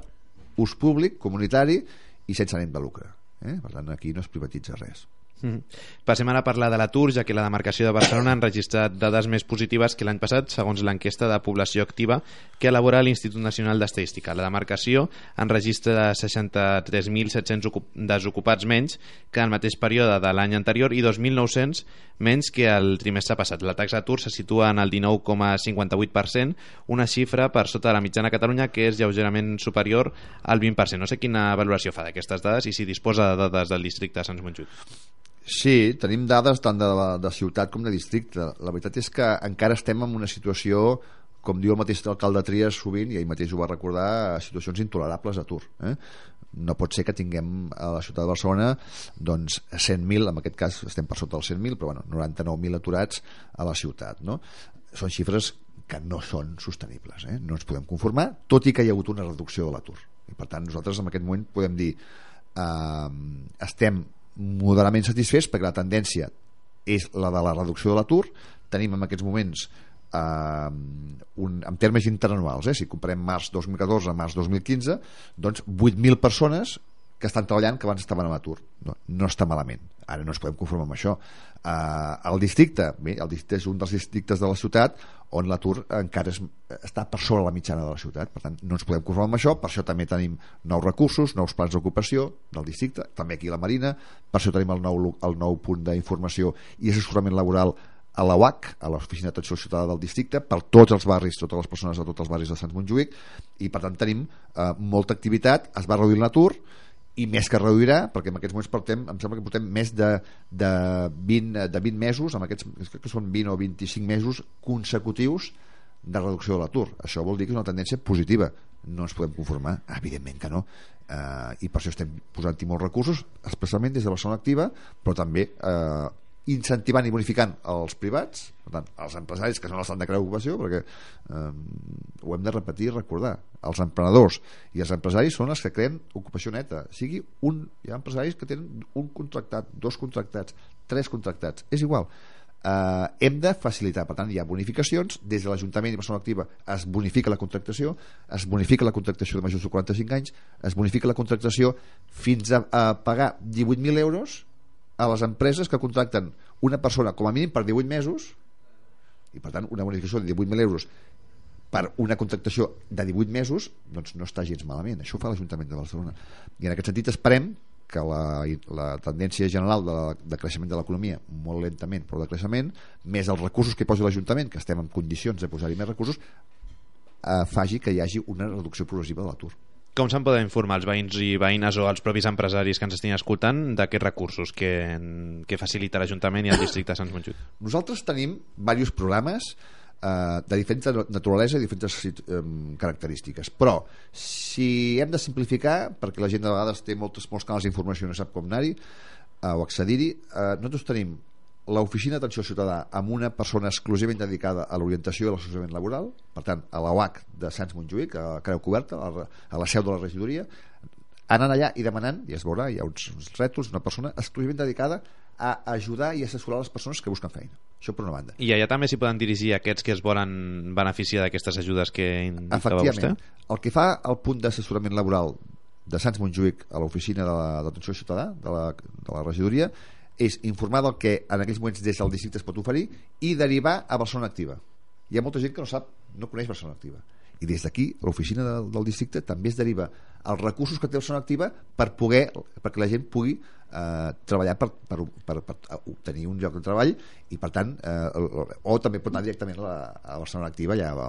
ús públic, comunitari i sense ànim de lucre eh? per tant aquí no es privatitza res. Passem ara a parlar de l'atur, ja que la demarcació de Barcelona han registrat dades més positives que l'any passat, segons l'enquesta de població activa que elabora l'Institut Nacional d'Estadística. La demarcació enregistra 63.700 desocupats menys que el mateix període de l'any anterior i 2.900 menys que el trimestre passat. La taxa d'atur se situa en el 19,58%, una xifra per sota de la mitjana a Catalunya que és lleugerament superior al 20%. No sé quina valoració fa d'aquestes dades i si disposa de dades del districte de Sants Montjuïc. Sí, tenim dades tant de, de ciutat com de districte. La veritat és que encara estem en una situació, com diu el mateix alcalde Trias sovint, i ell mateix ho va recordar, situacions intolerables d'atur. Eh? No pot ser que tinguem a la ciutat de Barcelona doncs, 100.000, en aquest cas estem per sota dels 100.000, però bueno, 99.000 aturats a la ciutat. No? Són xifres que no són sostenibles. Eh? No ens podem conformar, tot i que hi ha hagut una reducció de l'atur. I per tant, nosaltres en aquest moment podem dir eh, estem moderadament satisfets perquè la tendència és la de la reducció de l'atur. Tenim en aquests moments eh, un, en termes interanuals eh, si comparem març 2014 a març 2015 doncs 8.000 persones que estan treballant que abans estaven a l'atur. No, no està malament, ara no ens podem conformar amb això. Eh, el districte bé, el districte és un dels districtes de la ciutat on l'atur encara és, està per sobre la mitjana de la ciutat. Per tant no ens podem conformar amb això. Per això també tenim nous recursos, nous plans d'ocupació del districte, també aquí a la Marina. Per això tenim el nou, el nou punt d'informació i assessorament laboral a la UAC, a l'Oficina d'Atenció Ciutadana del districte, per tots els barris, totes les persones de tots els barris de Sant Montjuïc, i per tant tenim eh, molta activitat, es va reduir l'atur, i més que reduirà, perquè en aquests moments portem, em sembla que portem més de, de, 20, de 20 mesos, amb aquests, que són 20 o 25 mesos consecutius de reducció de l'atur. Això vol dir que és una tendència positiva. No ens podem conformar, evidentment que no. Eh, I per això estem posant-hi molts recursos, especialment des de la zona activa, però també eh, incentivant i bonificant els privats, per tant, els empresaris que són els que han de crear ocupació, perquè eh, ho hem de repetir i recordar. Els emprenedors i els empresaris són els que creen ocupació neta. Sigui un, hi ha empresaris que tenen un contractat, dos contractats, tres contractats, és igual. Eh, hem de facilitar, per tant, hi ha bonificacions, des de l'Ajuntament i persona activa es bonifica la contractació, es bonifica la contractació de majors de 45 anys, es bonifica la contractació fins a, a pagar 18.000 euros a les empreses que contracten una persona com a mínim per 18 mesos i per tant una bonificació de 18.000 euros per una contractació de 18 mesos doncs no està gens malament. Això ho fa l'Ajuntament de Barcelona. I en aquest sentit esperem que la, la tendència general de, de creixement de l'economia molt lentament però de creixement més els recursos que posi l'Ajuntament que estem en condicions de posar-hi més recursos eh, faci que hi hagi una reducció progressiva de l'atur Com se'n poden informar els veïns i veïnes o els propis empresaris que ens estiguin escoltant d'aquests recursos que, que facilita l'Ajuntament i el districte de Sants Montjuïc? Nosaltres tenim diversos programes eh, de diferents naturalesa i diferents eh, característiques però si hem de simplificar perquè la gent de vegades té moltes, molts canals d'informació i no sap com anar-hi eh, o accedir-hi eh, nosaltres tenim l'oficina d'atenció ciutadà amb una persona exclusivament dedicada a l'orientació i l'assessorament laboral, per tant, a la UAC de Sants Montjuïc, a Creu Coberta, a la, a la seu de la regidoria, anant allà i demanant, i es veurà, hi ha uns, uns rètols, una persona exclusivament dedicada a ajudar i assessorar les persones que busquen feina. Això per una banda. I allà també s'hi poden dirigir aquests que es volen beneficiar d'aquestes ajudes que indicava vostè? El que fa el punt d'assessorament laboral de Sants Montjuïc a l'oficina d'atenció ciutadà de la, de la regidoria és informar del que en aquells moments des del districte es pot oferir i derivar a Barcelona Activa. Hi ha molta gent que no sap, no coneix Barcelona Activa. I des d'aquí, l'oficina del, del districte també es deriva els recursos que té Barcelona Activa per poder, perquè la gent pugui eh, treballar per, per, per, per obtenir un lloc de treball i per tant, eh, o també pot anar directament a, la, a Barcelona Activa ja a,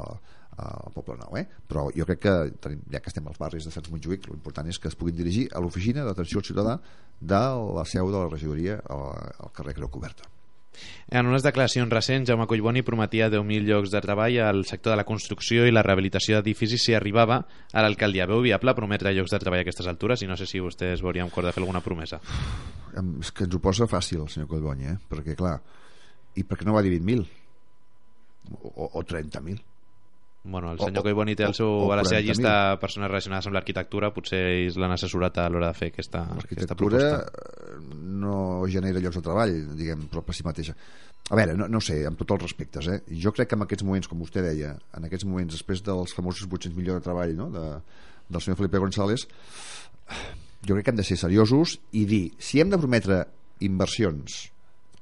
al Poble Nou, eh? però jo crec que tenim, ja que estem als barris de Sants Montjuïc l'important és que es puguin dirigir a l'oficina d'atenció al ciutadà de la seu de la regidoria al carrer Creu Coberta en unes declaracions recents, Jaume Collboni prometia 10.000 llocs de treball al sector de la construcció i la rehabilitació d'edificis si arribava a l'alcaldia. Veu viable prometre llocs de treball a aquestes altures i no sé si vostès veuria un cor de fer alguna promesa. És que ens ho posa fàcil, senyor Collboni, eh? perquè clar, i perquè no va dir 20.000 o, o 30.000 Bueno, el senyor Collboni té el seu, o, o a la seva llista persones relacionades amb l'arquitectura potser ells l'han assessorat a l'hora de fer aquesta, aquesta proposta no genera llocs de treball diguem, però per si mateixa a veure, no, no sé, amb tots els respectes eh? jo crec que en aquests moments, com vostè deia en aquests moments, després dels famosos 800 milions de treball no? de, del senyor Felipe González jo crec que hem de ser seriosos i dir, si hem de prometre inversions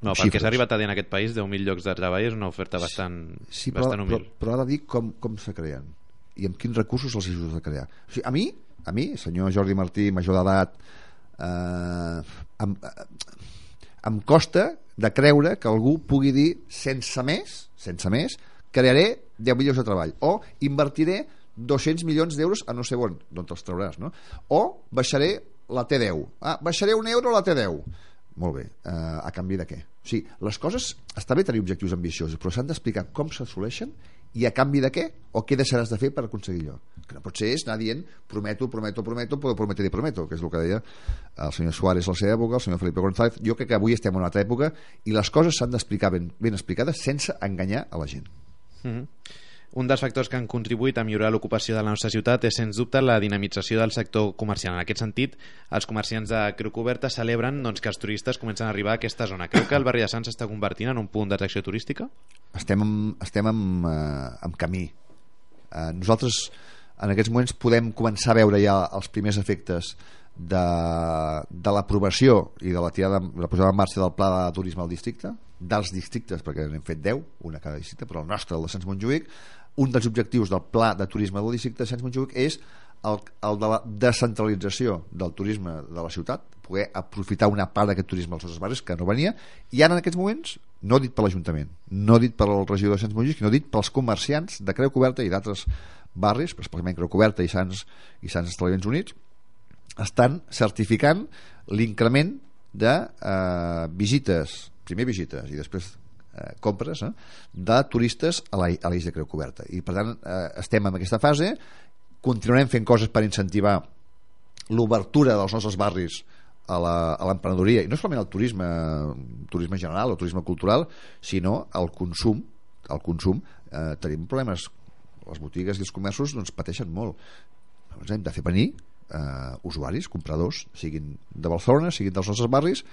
no, perquè s'ha arribat a dir en aquest país 10.000 llocs de treball és una oferta bastant, sí, però, bastant humil. Però, però ha de dir com, com se creen i amb quins recursos els ajudes a crear. O sigui, a mi, a mi, senyor Jordi Martí, major d'edat, eh, em, eh, em costa de creure que algú pugui dir sense més, sense més, crearé 10 milions de treball o invertiré 200 milions d'euros a no sé on, d'on te'ls trauràs, no? O baixaré la T10. Ah, baixaré un euro a la T10 molt bé, eh, a canvi de què? O sigui, les coses, està bé tenir objectius ambiciosos, però s'han d'explicar com s'assoleixen i a canvi de què? O què deixaràs de fer per aconseguir allò? Que no pot ser és anar dient prometo, prometo, prometo, puedo prometer i prometo que és el que deia el senyor Suárez a la seva època el senyor Felipe González, jo crec que avui estem en una altra època i les coses s'han d'explicar ben, ben explicades sense enganyar a la gent. Mm -hmm. Un dels factors que han contribuït a millorar l'ocupació de la nostra ciutat és, sens dubte, la dinamització del sector comercial. En aquest sentit, els comerciants de Creu Coberta celebren doncs, que els turistes comencen a arribar a aquesta zona. Creu que el barri de Sants s'està convertint en un punt d'atracció turística? Estem en, estem en, eh, en camí. Eh, nosaltres, en aquests moments, podem començar a veure ja els primers efectes de, de l'aprovació i de la, tirada, la posada en marxa del pla de turisme al districte, dels districtes, perquè n'hem fet 10, una cada districte, però el nostre, el de Sants Montjuïc, un dels objectius del pla de turisme del districte de Sants Montjuïc és el, el de la descentralització del turisme de la ciutat, poder aprofitar una part d'aquest turisme als nostres barris que no venia, i ara en aquests moments, no dit per l'Ajuntament, no dit per el regidor de Sants Montjuïc, sinó dit pels comerciants de Creu Coberta i d'altres barris, especialment Creu Coberta i Sants, i Sants Establiments Units, estan certificant l'increment de eh, visites, primer visites i després eh, compres eh, de turistes a l'eix de Creu Coberta. I per tant eh, estem en aquesta fase. Continuarem fent coses per incentivar l'obertura dels nostres barris a l'emprenedoria i no solament al turisme turisme general o turisme cultural sinó al consum al consum. Eh, tenim problemes. Les botigues i els comerços doncs, pateixen molt. Doncs hem de fer venir eh, usuaris, compradors siguin de Barcelona, siguin dels nostres barris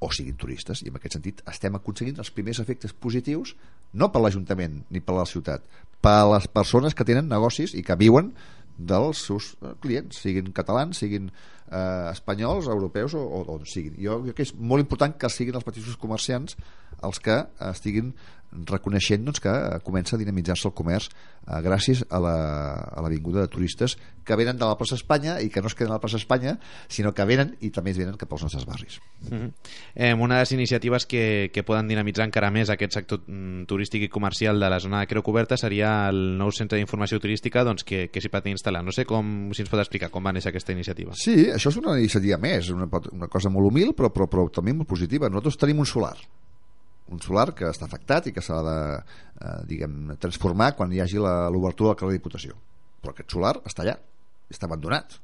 o siguin turistes i en aquest sentit estem aconseguint els primers efectes positius no per l'Ajuntament ni per la ciutat per les persones que tenen negocis i que viuen dels seus eh, clients, siguin catalans, siguin eh, espanyols, europeus o, o on siguin. Jo crec que és molt important que siguin els petits comerciants els que estiguin reconeixent doncs, que comença a dinamitzar-se el comerç eh, gràcies a la, a la vinguda de turistes que venen de la plaça Espanya i que no es queden a la plaça Espanya sinó que venen i també es venen cap als nostres barris. Mm -hmm. eh, Una de les iniciatives que, que poden dinamitzar encara més aquest sector mm, turístic i comercial de la zona de Creu Coberta seria el nou centre d'informació turística doncs, que, que s'hi pot instal·lar. No sé com, si ens pot explicar com va néixer aquesta iniciativa. Sí, això és una iniciativa més una, una cosa molt humil però, però, però també molt positiva. Nosaltres tenim un solar un solar que està afectat i que s'ha de eh, diguem, transformar quan hi hagi l'obertura del carrer de Diputació. Però aquest solar està allà, està abandonat.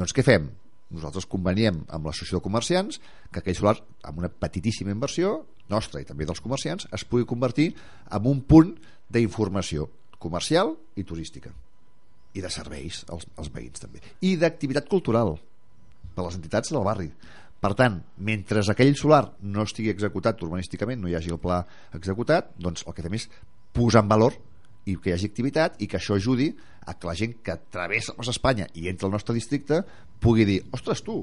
Doncs què fem? nosaltres conveniem amb l'associació de comerciants que aquell solar, amb una petitíssima inversió nostra i també dels comerciants es pugui convertir en un punt d'informació comercial i turística. I de serveis als, als veïns també. I d'activitat cultural per les entitats del barri per tant, mentre aquell solar no estigui executat urbanísticament, no hi hagi el pla executat, doncs el que fem és posar en valor i que hi hagi activitat i que això ajudi a que la gent que travessa a Espanya i entra al nostre districte pugui dir, ostres tu,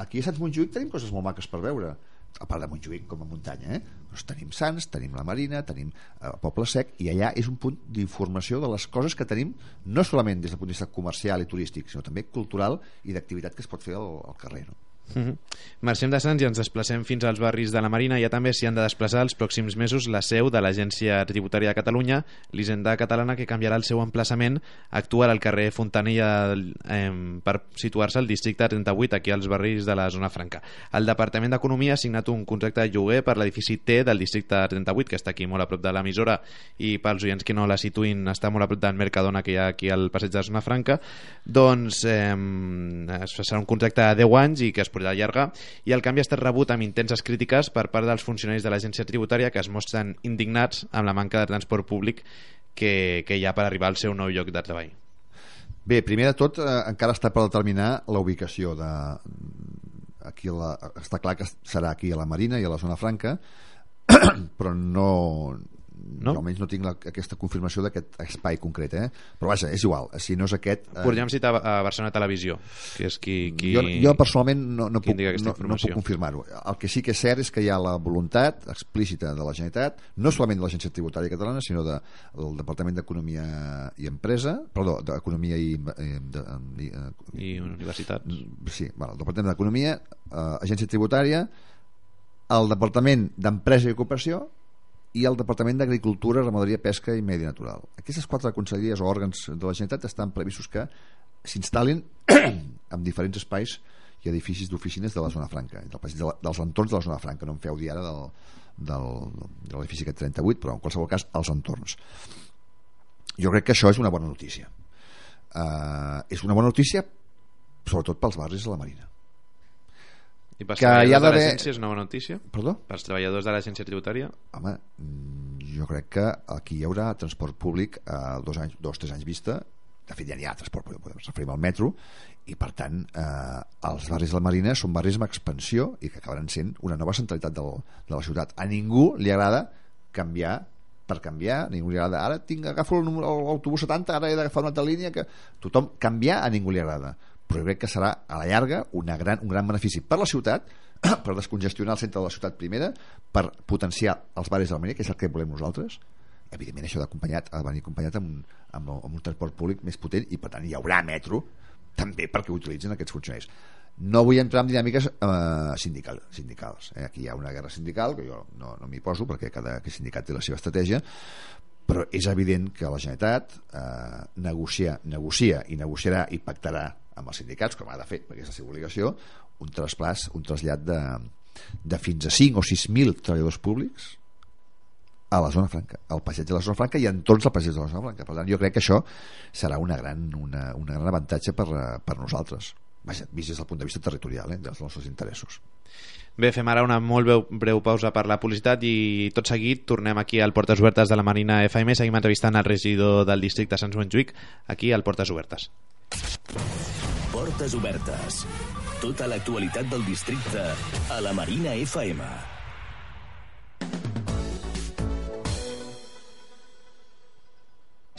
aquí a Sant Montjuïc tenim coses molt maques per veure a part de Montjuïc com a muntanya eh? doncs tenim Sants, tenim la Marina tenim el eh, Poble Sec i allà és un punt d'informació de les coses que tenim no solament des del punt de vista comercial i turístic sinó també cultural i d'activitat que es pot fer al, al carrer no? Uh -huh. Marxem de Sants i ens desplacem fins als barris de la Marina. Ja també s'hi han de desplaçar els pròxims mesos la seu de l'Agència Tributària de Catalunya, l'Hisenda Catalana, que canviarà el seu emplaçament, actuarà al carrer Fontanella eh, per situar-se al districte 38, aquí als barris de la zona franca. El Departament d'Economia ha signat un contracte de lloguer per l'edifici T del districte 38, que està aquí molt a prop de l'emissora, i pels oients que no la situin, està molt a prop del Mercadona, que hi ha aquí al passeig de la zona franca. Doncs eh, serà un contracte de 10 anys i que es podrà allargar i el canvi ha estat rebut amb intenses crítiques per part dels funcionaris de l'agència tributària que es mostren indignats amb la manca de transport públic que, que hi ha per arribar al seu nou lloc de treball. Bé, primer de tot, eh, encara està per determinar la ubicació de... Aquí la... està clar que serà aquí a la Marina i a la zona franca, però no, no? almenys no tinc la, aquesta confirmació d'aquest espai concret eh? però vaja, és igual, si no és aquest eh... podríem citar a Barcelona Televisió que és qui, qui... Jo, jo personalment no, no, puc, no, no puc confirmar-ho el que sí que és cert és que hi ha la voluntat explícita de la Generalitat no solament de l'Agència Tributària Catalana sinó de, del Departament d'Economia i Empresa perdó, d'Economia i, eh, de, de, de, i Universitats sí, bueno, el Departament d'Economia eh, Agència Tributària el Departament d'Empresa i Ocupació i el Departament d'Agricultura, Ramaderia, Pesca i Medi Natural. Aquestes quatre conselleries o òrgans de la Generalitat estan previstos que s'instal·lin en diferents espais i edificis d'oficines de la zona franca, del de la, dels entorns de la zona franca. No em feu dir ara del, del, de l'edifici aquest 38, però en qualsevol cas als entorns. Jo crec que això és una bona notícia. Uh, és una bona notícia sobretot pels barris de la Marina i pels que treballadors de l'agència és una bona notícia? Perdó? Pels treballadors de l'agència tributària? Home, mm, jo crec que aquí hi haurà transport públic a dos, anys, dos tres anys vista de fet ja n'hi ha transport públic, podem referir al metro i per tant eh, els barris de la Marina són barris amb expansió i que acabaran sent una nova centralitat del, de la ciutat a ningú li agrada canviar per canviar, a ningú li agrada ara tinc, agafo l'autobús 70, ara he d'agafar una altra línia que tothom, canviar a ningú li agrada però crec que serà a la llarga una gran, un gran benefici per la ciutat per descongestionar el centre de la ciutat primera per potenciar els barris de la Marina que és el que volem nosaltres evidentment això ha de venir acompanyat amb, amb, amb un transport públic més potent i per tant hi haurà metro també perquè utilitzen aquests funcionaris no vull entrar en dinàmiques eh, sindical, sindicals eh? aquí hi ha una guerra sindical que jo no, no m'hi poso perquè cada sindicat té la seva estratègia però és evident que la Generalitat eh, negocia, negocia i negociarà i pactarà amb els sindicats, com ha de fer, perquè és la seva obligació, un trasplàs, un trasllat de, de fins a 5 o 6.000 treballadors públics a la zona franca, al passeig de la zona franca i en tots el passeig de la zona franca. Per tant, jo crec que això serà una gran, una, una gran avantatge per, per nosaltres, Vaja, vist des del punt de vista territorial, eh, dels nostres interessos. Bé, fem ara una molt breu, breu pausa per la publicitat i tot seguit tornem aquí al Portes Obertes de la Marina FM. Seguim entrevistant el regidor del districte Sant Montjuïc aquí al Portes Obertes. Portes Obertes. Tota l'actualitat del districte a la Marina FM.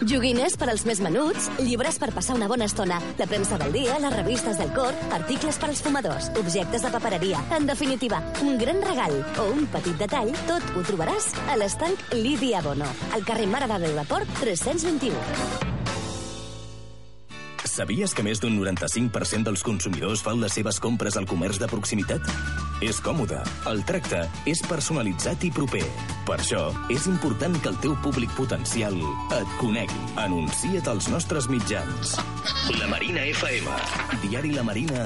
Joguines per als més menuts, llibres per passar una bona estona, la premsa del dia, les revistes del cor, articles per als fumadors, objectes de papereria. En definitiva, un gran regal o un petit detall, tot ho trobaràs a l'estanc Lídia Bono, al carrer Mare de Déu de Port 321. Sabies que més d'un 95% dels consumidors fan les seves compres al comerç de proximitat? És còmode, el tracte és personalitzat i proper. Per això, és important que el teu públic potencial et conegui. Anuncia't als nostres mitjans. La Marina FM, Diari La Marina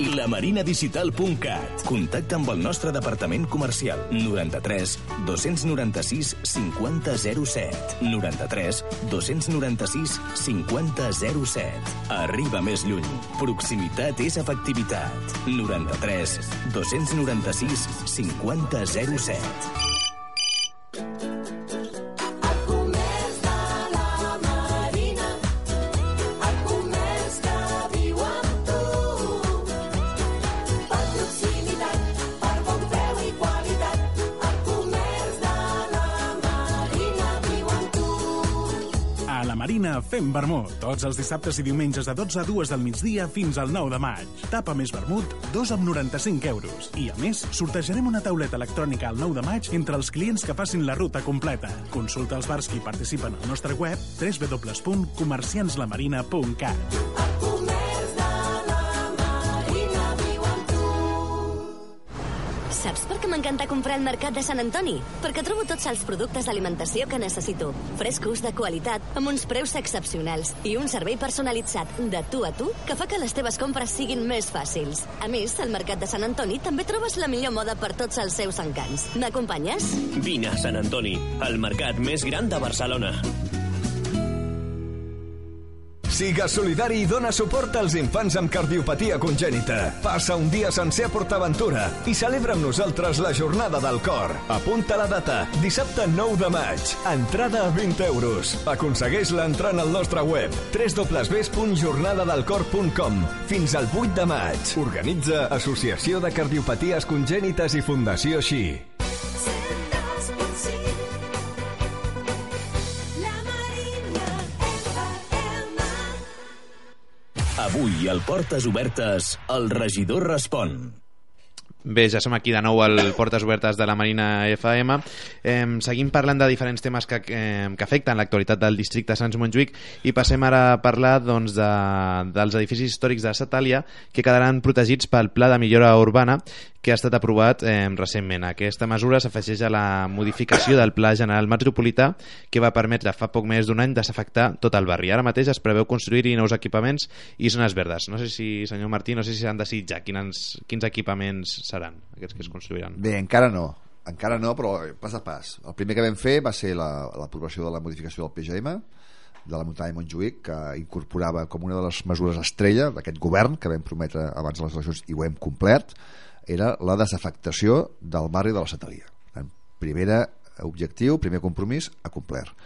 i lamarinadigital.cat. Contacta amb el nostre departament comercial 93 296 5007 93 296 5007 Arriba més lluny. Proximitat és efectivitat. 93 296 5007 fem vermut. Tots els dissabtes i diumenges de 12 a 2 del migdia fins al 9 de maig. Tapa més vermut, 2 amb 95 euros. I a més, sortejarem una tauleta electrònica al 9 de maig entre els clients que passin la ruta completa. Consulta els bars que hi participen al nostre web www.comerciantslamarina.cat. Saps per què m'encanta comprar al Mercat de Sant Antoni? Perquè trobo tots els productes d'alimentació que necessito. Frescos, de qualitat, amb uns preus excepcionals i un servei personalitzat de tu a tu que fa que les teves compres siguin més fàcils. A més, al Mercat de Sant Antoni també trobes la millor moda per tots els seus encants. M'acompanyes? Vine a Sant Antoni, el mercat més gran de Barcelona. Siga solidari i dona suport als infants amb cardiopatia congènita. Passa un dia sencer a PortAventura i celebra amb nosaltres la Jornada del Cor. Apunta la data, dissabte 9 de maig. Entrada a 20 euros. Aconsegueix-la al nostre web www.jornadadelcor.com fins al 8 de maig. Organitza Associació de Cardiopaties Congènites i Fundació Xi. Avui, al Portes Obertes, el regidor respon. Bé, ja som aquí de nou al Portes Obertes de la Marina FM. Eh, seguim parlant de diferents temes que, eh, que afecten l'actualitat del districte de Sants Montjuïc i passem ara a parlar doncs, de, dels edificis històrics de Satàlia que quedaran protegits pel Pla de Millora Urbana que ha estat aprovat eh, recentment. Aquesta mesura s'afegeix a la modificació del Pla General Metropolità que va permetre fa poc més d'un any desafectar tot el barri. Ara mateix es preveu construir-hi nous equipaments i zones verdes. No sé si, senyor Martí, no sé si s'han decidit ja quins, quins equipaments seran aquests que es construiran. Bé, encara no. Encara no, però pas a pas. El primer que vam fer va ser l'aprovació la, de la modificació del PGM, de la muntanya de Montjuïc, que incorporava com una de les mesures estrella d'aquest govern que vam prometre abans de les eleccions i ho hem complert, era la desafectació del barri de la Satalia. Primera objectiu, primer compromís, a complert.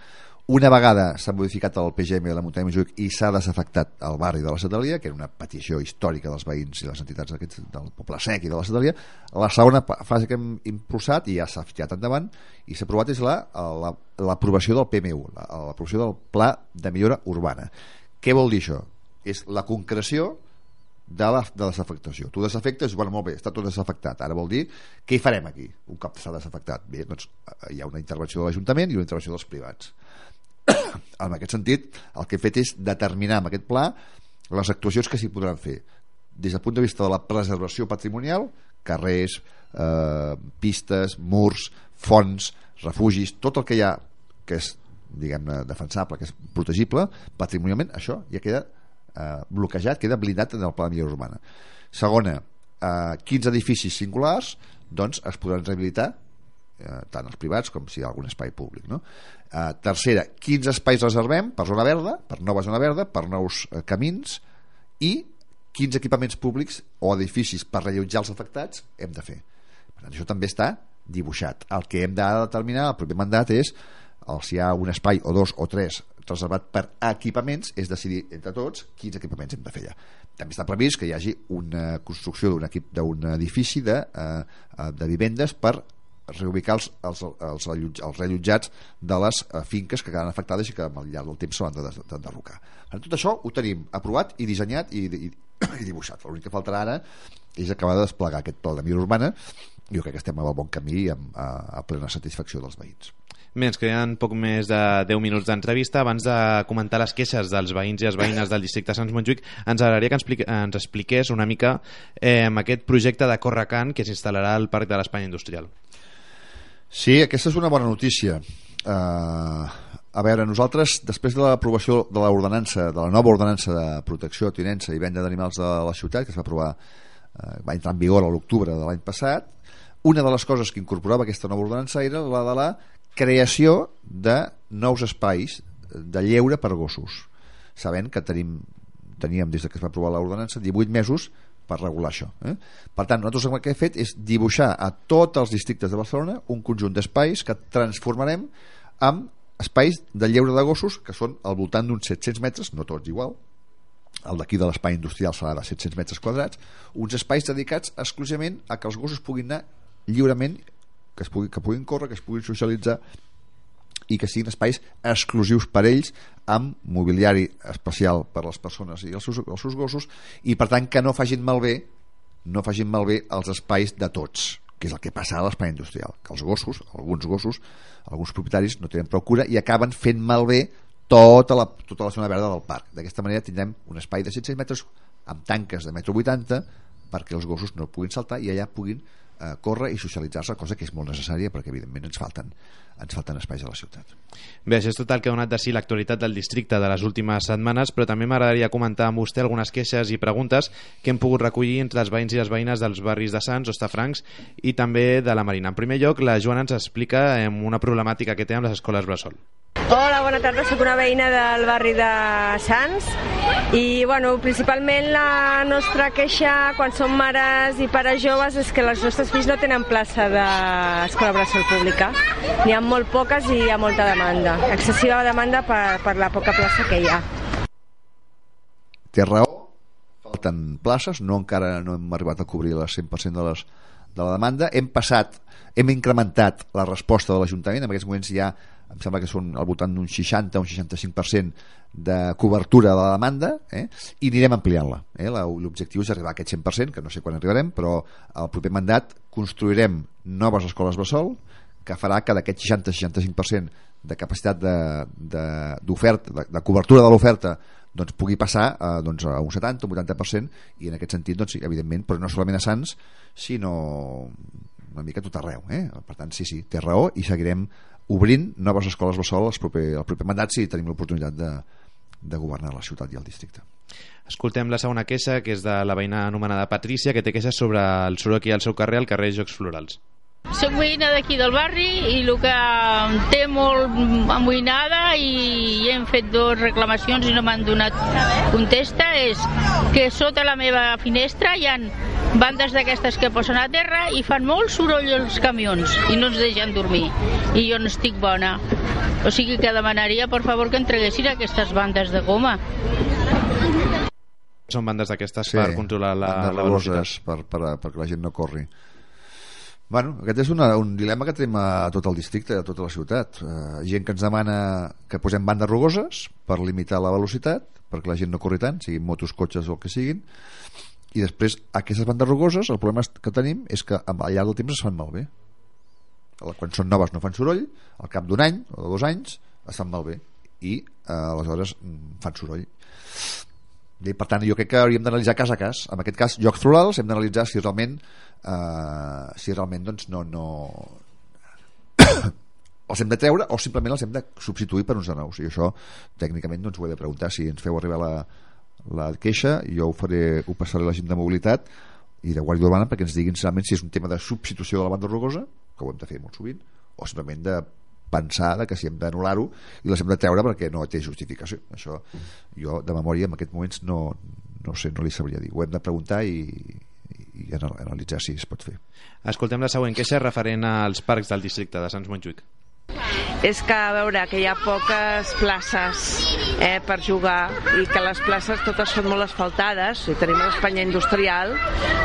Una vegada s'ha modificat el PGM de la muntanya Montjuïc i s'ha desafectat el barri de la Satalia, que era una petició hístorica dels veïns i les entitats del poble sec i de la Satalia, la segona fase que hem impulsat i ja s'ha fiat endavant i s'ha aprovat és l'aprovació la, la, del PMU, l'aprovació del Pla de Millora Urbana. Què vol dir això? És la concreció de la de desafectació. Tu desafectes, bueno, molt bé, està tot desafectat. Ara vol dir, què hi farem aquí, un cop s'ha desafectat? Bé, doncs hi ha una intervenció de l'Ajuntament i una intervenció dels privats. en aquest sentit, el que he fet és determinar amb aquest pla les actuacions que s'hi podran fer des del punt de vista de la preservació patrimonial, carrers, eh, pistes, murs, fonts, refugis, tot el que hi ha que és diguem-ne defensable, que és protegible patrimonialment, això ja queda eh, bloquejat, queda blindat en el pla de millora urbana. Segona, eh, quins edificis singulars doncs es podran rehabilitar eh, tant els privats com si hi ha algun espai públic. No? Eh, tercera, quins espais reservem per zona verda, per nova zona verda, per nous eh, camins i quins equipaments públics o edificis per rellotjar els afectats hem de fer. Per tant, això també està dibuixat. El que hem de determinar, el proper mandat, és el, si hi ha un espai o dos o tres reservat per equipaments, és decidir entre tots quins equipaments hem de fer allà. També està previst que hi hagi una construcció d'un equip d'un edifici de, eh, eh, de vivendes per reubicar els, els, els, els, rellotjats de les eh, finques que quedan afectades i que al llarg del temps s'han d'enderrocar. Tot això ho tenim aprovat i dissenyat i, i, i dibuixat. L'únic que faltarà ara és acabar de desplegar aquest pla de mira urbana jo crec que estem a bon camí amb, a, a plena satisfacció dels veïns. Bé, ens queden poc més de 10 minuts d'entrevista. Abans de comentar les queixes dels veïns i les veïnes del districte de Sants Montjuïc, ens agradaria que ens, expliqués una mica eh, aquest projecte de Correcant que s'instal·larà al Parc de l'Espanya Industrial. Sí, aquesta és una bona notícia. Uh, a veure, nosaltres, després de l'aprovació de l'ordenança, de la nova ordenança de protecció, tinença i venda d'animals de la ciutat, que es va aprovar, uh, va entrar en vigor a l'octubre de l'any passat, una de les coses que incorporava aquesta nova ordenança era la de la creació de nous espais de lleure per gossos. Sabent que tenim, teníem des que es va aprovar l'ordenança 18 mesos per regular això eh? per tant nosaltres el que hem fet és dibuixar a tots els districtes de Barcelona un conjunt d'espais que transformarem en espais de lleure de gossos que són al voltant d'uns 700 metres no tots igual. El d'aquí de l'espai industrial serà de 700 metres quadrats. Uns espais dedicats exclusivament a que els gossos puguin anar lliurement que, es pugui, que puguin córrer, que es puguin socialitzar i que siguin espais exclusius per ells amb mobiliari especial per a les persones i els seus, els seus gossos i per tant que no facin malbé no facin malbé els espais de tots que és el que passa a l'espai industrial que els gossos, alguns gossos alguns propietaris no tenen prou cura i acaben fent malbé tota la, tota la zona verda del parc. D'aquesta manera tindrem un espai de 106 metres amb tanques de metro 80 perquè els gossos no puguin saltar i allà puguin eh, córrer i socialitzar-se, cosa que és molt necessària perquè evidentment ens falten, ens falten espais a la ciutat. Bé, això és tot el que ha donat de si l'actualitat del districte de les últimes setmanes, però també m'agradaria comentar amb vostè algunes queixes i preguntes que hem pogut recollir entre els veïns i les veïnes dels barris de Sants, Ostafrancs i també de la Marina. En primer lloc, la Joana ens explica una problemàtica que té amb les escoles Bressol. Hola, bona tarda, sóc una veïna del barri de Sants i bueno, principalment la nostra queixa quan som mares i pares joves és que els nostres fills no tenen plaça d'escola bressol pública. N'hi ha molt poques i hi ha molta demanda, excessiva demanda per, per la poca plaça que hi ha. Té raó, falten places, no encara no hem arribat a cobrir el 100% de, les, de la demanda. Hem passat, hem incrementat la resposta de l'Ajuntament, en aquests moments hi ha em sembla que són al voltant d'un 60 o un 65% de cobertura de la demanda eh? i anirem ampliant-la eh? l'objectiu és arribar a aquest 100% que no sé quan arribarem però al proper mandat construirem noves escoles Bressol que farà que d'aquest 60-65% de capacitat d'oferta de, de, de, cobertura de l'oferta doncs pugui passar a, doncs, a un 70 o un 80% i en aquest sentit, doncs, evidentment, però no solament a Sants sinó una mica tot arreu eh? per tant sí, sí, té raó i seguirem obrint noves escoles Bressol el proper, el proper mandat si tenim l'oportunitat de, de governar la ciutat i el districte. Escoltem la segona queixa, que és de la veïna anomenada Patrícia, que té queixes sobre el soroll aquí al seu carrer, al carrer Jocs Florals. Soc veïna d'aquí del barri i el que té molt amoïnada i hem fet dues reclamacions i no m'han donat contesta és que sota la meva finestra hi han bandes d'aquestes que posen a terra i fan molt soroll els camions i no ens deixen dormir. I jo no estic bona. O sigui que demanaria per favor que entreguessin aquestes bandes de goma. Són bandes d'aquestes sí, per controlar la, la velocitat. per, per, perquè la gent no corri Bueno, aquest és una, un dilema que tenim a tot el districte, a tota la ciutat. Uh, gent que ens demana que posem bandes rugoses per limitar la velocitat, perquè la gent no corri tant, siguin motos, cotxes o el que siguin, i després aquestes bandes rugoses el problema que tenim és que al llarg del temps es fan malbé. Quan són noves no fan soroll al cap d'un any o de dos anys es fan malbé. I eh, aleshores mm, fan soroll. I per tant jo crec que hauríem d'analitzar cas a cas. En aquest cas jocs florals hem d'analitzar si realment eh, si realment doncs no, no els hem de treure o simplement els hem de substituir per uns de nous. I això tècnicament doncs ho he de preguntar. Si ens feu arribar la, la queixa, jo ho, faré, ho passaré a la gent de mobilitat i de Guàrdia Urbana perquè ens diguin realment si és un tema de substitució de la banda rugosa, que ho hem de fer molt sovint, o simplement de pensar de que si hem d'anul·lar-ho i les hem de treure perquè no té justificació. Això jo de memòria en aquests moments no, no sé, no li sabria dir. Ho hem de preguntar i, i analitzar si es pot fer. Escoltem la següent queixa referent als parcs del districte de Sants Montjuïc és que, a veure, que hi ha poques places eh, per jugar i que les places totes són molt asfaltades, i tenim l'Espanya industrial,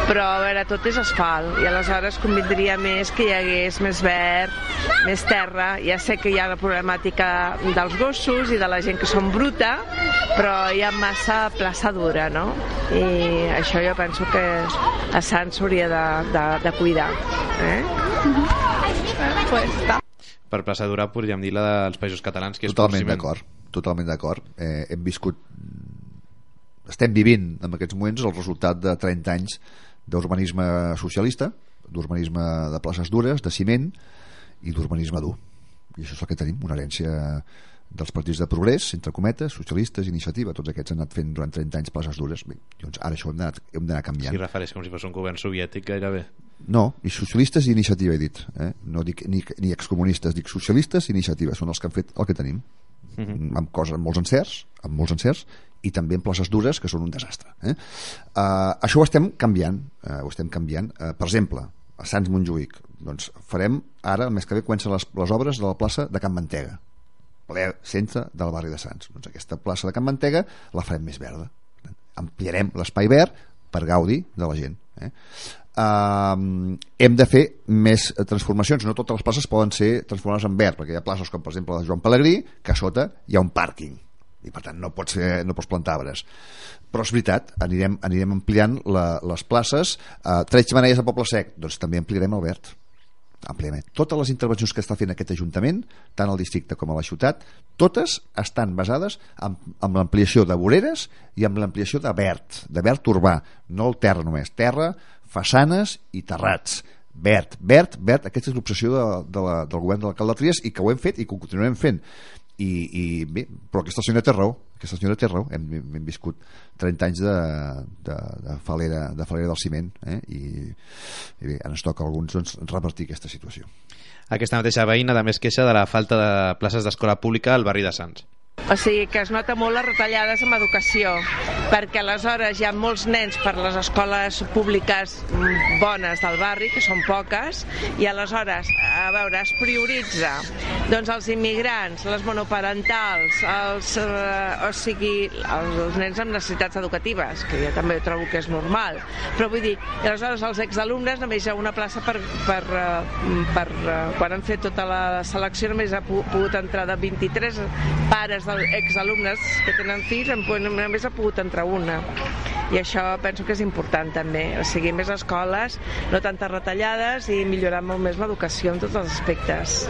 però, a veure, tot és asfalt, i aleshores convindria més que hi hagués més verd, més terra. Ja sé que hi ha la problemàtica dels gossos i de la gent que són bruta, però hi ha massa plaça dura, no? I això jo penso que a Sants s'hauria de, de, de cuidar. Eh? Pues, per plaça dura podríem dir la dels països catalans que és totalment d'acord totalment d'acord eh, hem viscut estem vivint en aquests moments el resultat de 30 anys d'urbanisme socialista d'urbanisme de places dures, de ciment i d'urbanisme dur i això és el que tenim, una herència dels partits de progrés, entre cometes, socialistes, iniciativa, tots aquests han anat fent durant 30 anys places dures. Bé, doncs ara això hem d'anar canviant. Si refereix com si fos un govern soviètic gairebé. No, i socialistes i iniciativa he dit. Eh? No dic ni, ni excomunistes, dic socialistes i iniciativa. Són els que han fet el que tenim. Mhm. -huh. amb coses, amb molts encerts, amb molts encerts, i també en places dures que són un desastre. Eh? Uh, això ho estem canviant. Uh, ho estem canviant. Uh, per exemple, a Sants Montjuïc, doncs farem ara, el mes que ve, comencen les, les obres de la plaça de Can Mantega ple centre del barri de Sants. Doncs aquesta plaça de Can Mantega la farem més verda. Ampliarem l'espai verd per gaudi de la gent. Eh? Uh, hem de fer més transformacions. No totes les places poden ser transformades en verd, perquè hi ha places com per exemple la Joan Pelegrí, que a sota hi ha un pàrquing i per tant no pots, ser, no pots plantar arbres però és veritat, anirem, anirem ampliant la, les places uh, Treig Manelles de Poble Sec, doncs també ampliarem el verd àmpliament. Totes les intervencions que està fent aquest Ajuntament, tant al districte com a la ciutat, totes estan basades en, en l'ampliació de voreres i en l'ampliació de verd, de verd urbà, no el terra només, terra, façanes i terrats. Verd, verd, verd, aquesta és l'obsessió de, de la, del govern de l'alcalde Trias i que ho hem fet i que ho continuarem fent i, i bé, però aquesta senyora té raó aquesta senyora té raó, hem, hem viscut 30 anys de, de, de, falera, de falera del ciment eh? I, i bé, ens toca a alguns doncs, revertir aquesta situació aquesta mateixa veïna també es queixa de la falta de places d'escola pública al barri de Sants o sigui que es nota molt les retallades en educació, perquè aleshores hi ha molts nens per les escoles públiques bones del barri, que són poques, i aleshores, a veure, es prioritza doncs els immigrants, les monoparentals, els, eh, o sigui, els, els nens amb necessitats educatives, que jo també trobo que és normal, però vull dir, aleshores els exalumnes només hi ha una plaça per, per, eh, per, per eh, quan han fet tota la selecció només ha pogut entrar de 23 pares exalumnes que tenen fills només ha pogut entrar una i això penso que és important també o sigui, més escoles, no tantes retallades i millorar molt més l'educació en tots els aspectes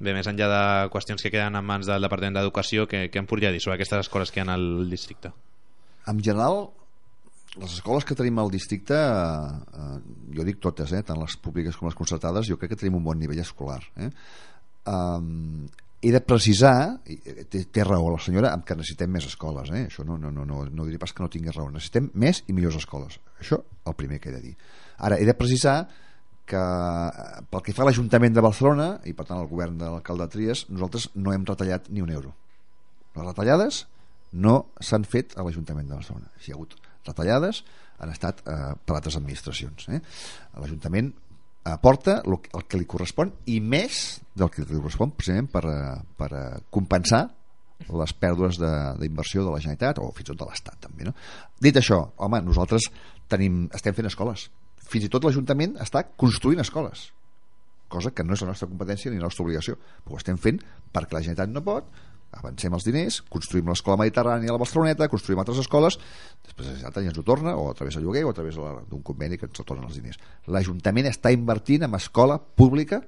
Bé, més enllà de qüestions que queden en mans del Departament d'Educació, què, què em podria dir sobre aquestes escoles que hi ha al districte? En general, les escoles que tenim al districte, eh, jo dic totes, eh, tant les públiques com les concertades, jo crec que tenim un bon nivell escolar. Eh? Um, he de precisar, eh, té, té raó la senyora, que necessitem més escoles, eh? això no, no, no, no, no diré pas que no tingués raó, necessitem més i millors escoles, això el primer que he de dir. Ara, he de precisar que eh, pel que fa a l'Ajuntament de Barcelona i per tant al govern de l'alcalde Trias nosaltres no hem retallat ni un euro les retallades no s'han fet a l'Ajuntament de Barcelona si hi ha hagut retallades han estat eh, per altres administracions eh? l'Ajuntament aporta el, el que li correspon i més del que li correspon precisament per, eh, per eh, compensar les pèrdues d'inversió de, de la Generalitat o fins i tot de l'Estat també, no? dit això, home, nosaltres tenim, estem fent escoles fins i tot l'Ajuntament està construint escoles cosa que no és la nostra competència ni la nostra obligació però ho estem fent perquè la Generalitat no pot avancem els diners, construïm l'escola mediterrània a la Barceloneta, construïm altres escoles després ja ens ho torna, o a través del lloguer o a través d'un conveni que ens tornen els diners l'Ajuntament està invertint en escola pública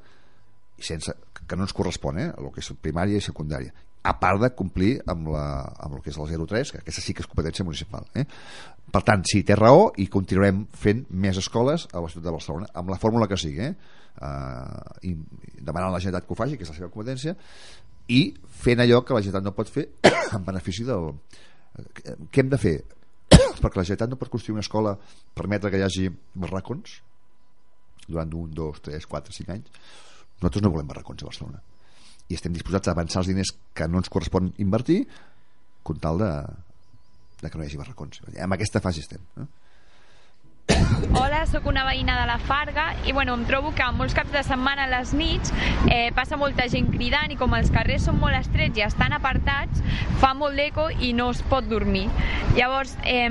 i sense, que no ens correspon eh, el que és primària i secundària a part de complir amb, la, amb el que és el 03 que aquesta sí que és competència municipal eh? per tant, sí, té raó i continuarem fent més escoles a la ciutat de Barcelona amb la fórmula que sigui eh? Uh, i demanant a la Generalitat que ho faci que és la seva competència i fent allò que la Generalitat no pot fer en benefici del... Què hem de fer? Perquè la Generalitat no pot construir una escola permetre que hi hagi barracons durant un, dos, tres, quatre, cinc anys. Nosaltres no volem barracons a Barcelona. I estem disposats a avançar els diners que no ens correspon invertir con tal de, de que no hi hagi barracons. En aquesta fase estem. Eh? Hola, sóc una veïna de la Farga i bueno, em trobo que molts caps de setmana a les nits eh, passa molta gent cridant i com els carrers són molt estrets i estan apartats, fa molt d'eco i no es pot dormir. Llavors, eh,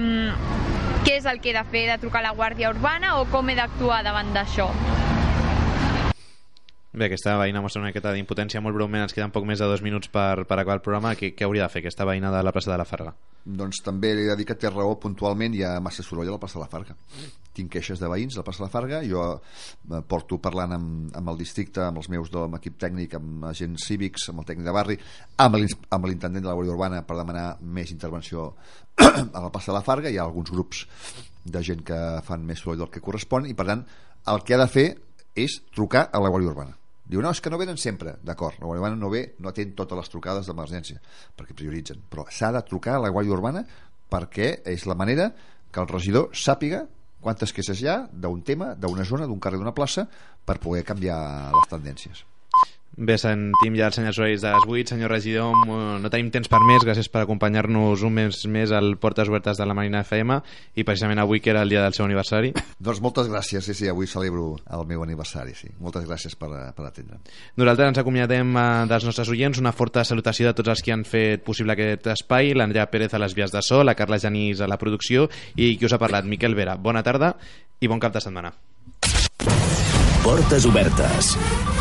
què és el que he de fer? He de trucar a la Guàrdia Urbana o com he d'actuar davant d'això? Bé, aquesta veïna mostra una miqueta d'impotència molt breument, ens queden poc més de dos minuts per, per acabar el programa. Què, què hauria de fer aquesta veïna de la plaça de la Farga? Doncs també li he de dir que té raó puntualment, hi ha massa soroll a la plaça de la Farga. Tinc queixes de veïns de la plaça de la Farga, jo eh, porto parlant amb, amb el districte, amb els meus de l'equip tècnic, amb agents cívics, amb el tècnic de barri, amb l'intendent de la Guàrdia Urbana per demanar més intervenció a la plaça de la Farga, hi ha alguns grups de gent que fan més soroll del que correspon i per tant el que ha de fer és trucar a la Guàrdia Urbana Diu, no, és que no venen sempre. D'acord, la Guàrdia Urbana no ve, no atén totes les trucades d'emergència, perquè prioritzen. Però s'ha de trucar a la Guàrdia Urbana perquè és la manera que el regidor sàpiga quantes queixes hi ha d'un tema, d'una zona, d'un carrer, d'una plaça, per poder canviar les tendències. Bé, sentim ja els senyors horaris de les 8. Senyor regidor, no tenim temps per més. Gràcies per acompanyar-nos un mes més al Portes Obertes de la Marina FM i precisament avui que era el dia del seu aniversari. Doncs moltes gràcies, sí, sí, avui celebro el meu aniversari, sí. Moltes gràcies per, per atendre. Nosaltres ens acomiadem eh, dels nostres oients. Una forta salutació de tots els que han fet possible aquest espai. L'Andrea Pérez a les vies de sol, la Carla Genís a la producció i qui us ha parlat, Miquel Vera. Bona tarda i bon cap de setmana. Portes obertes.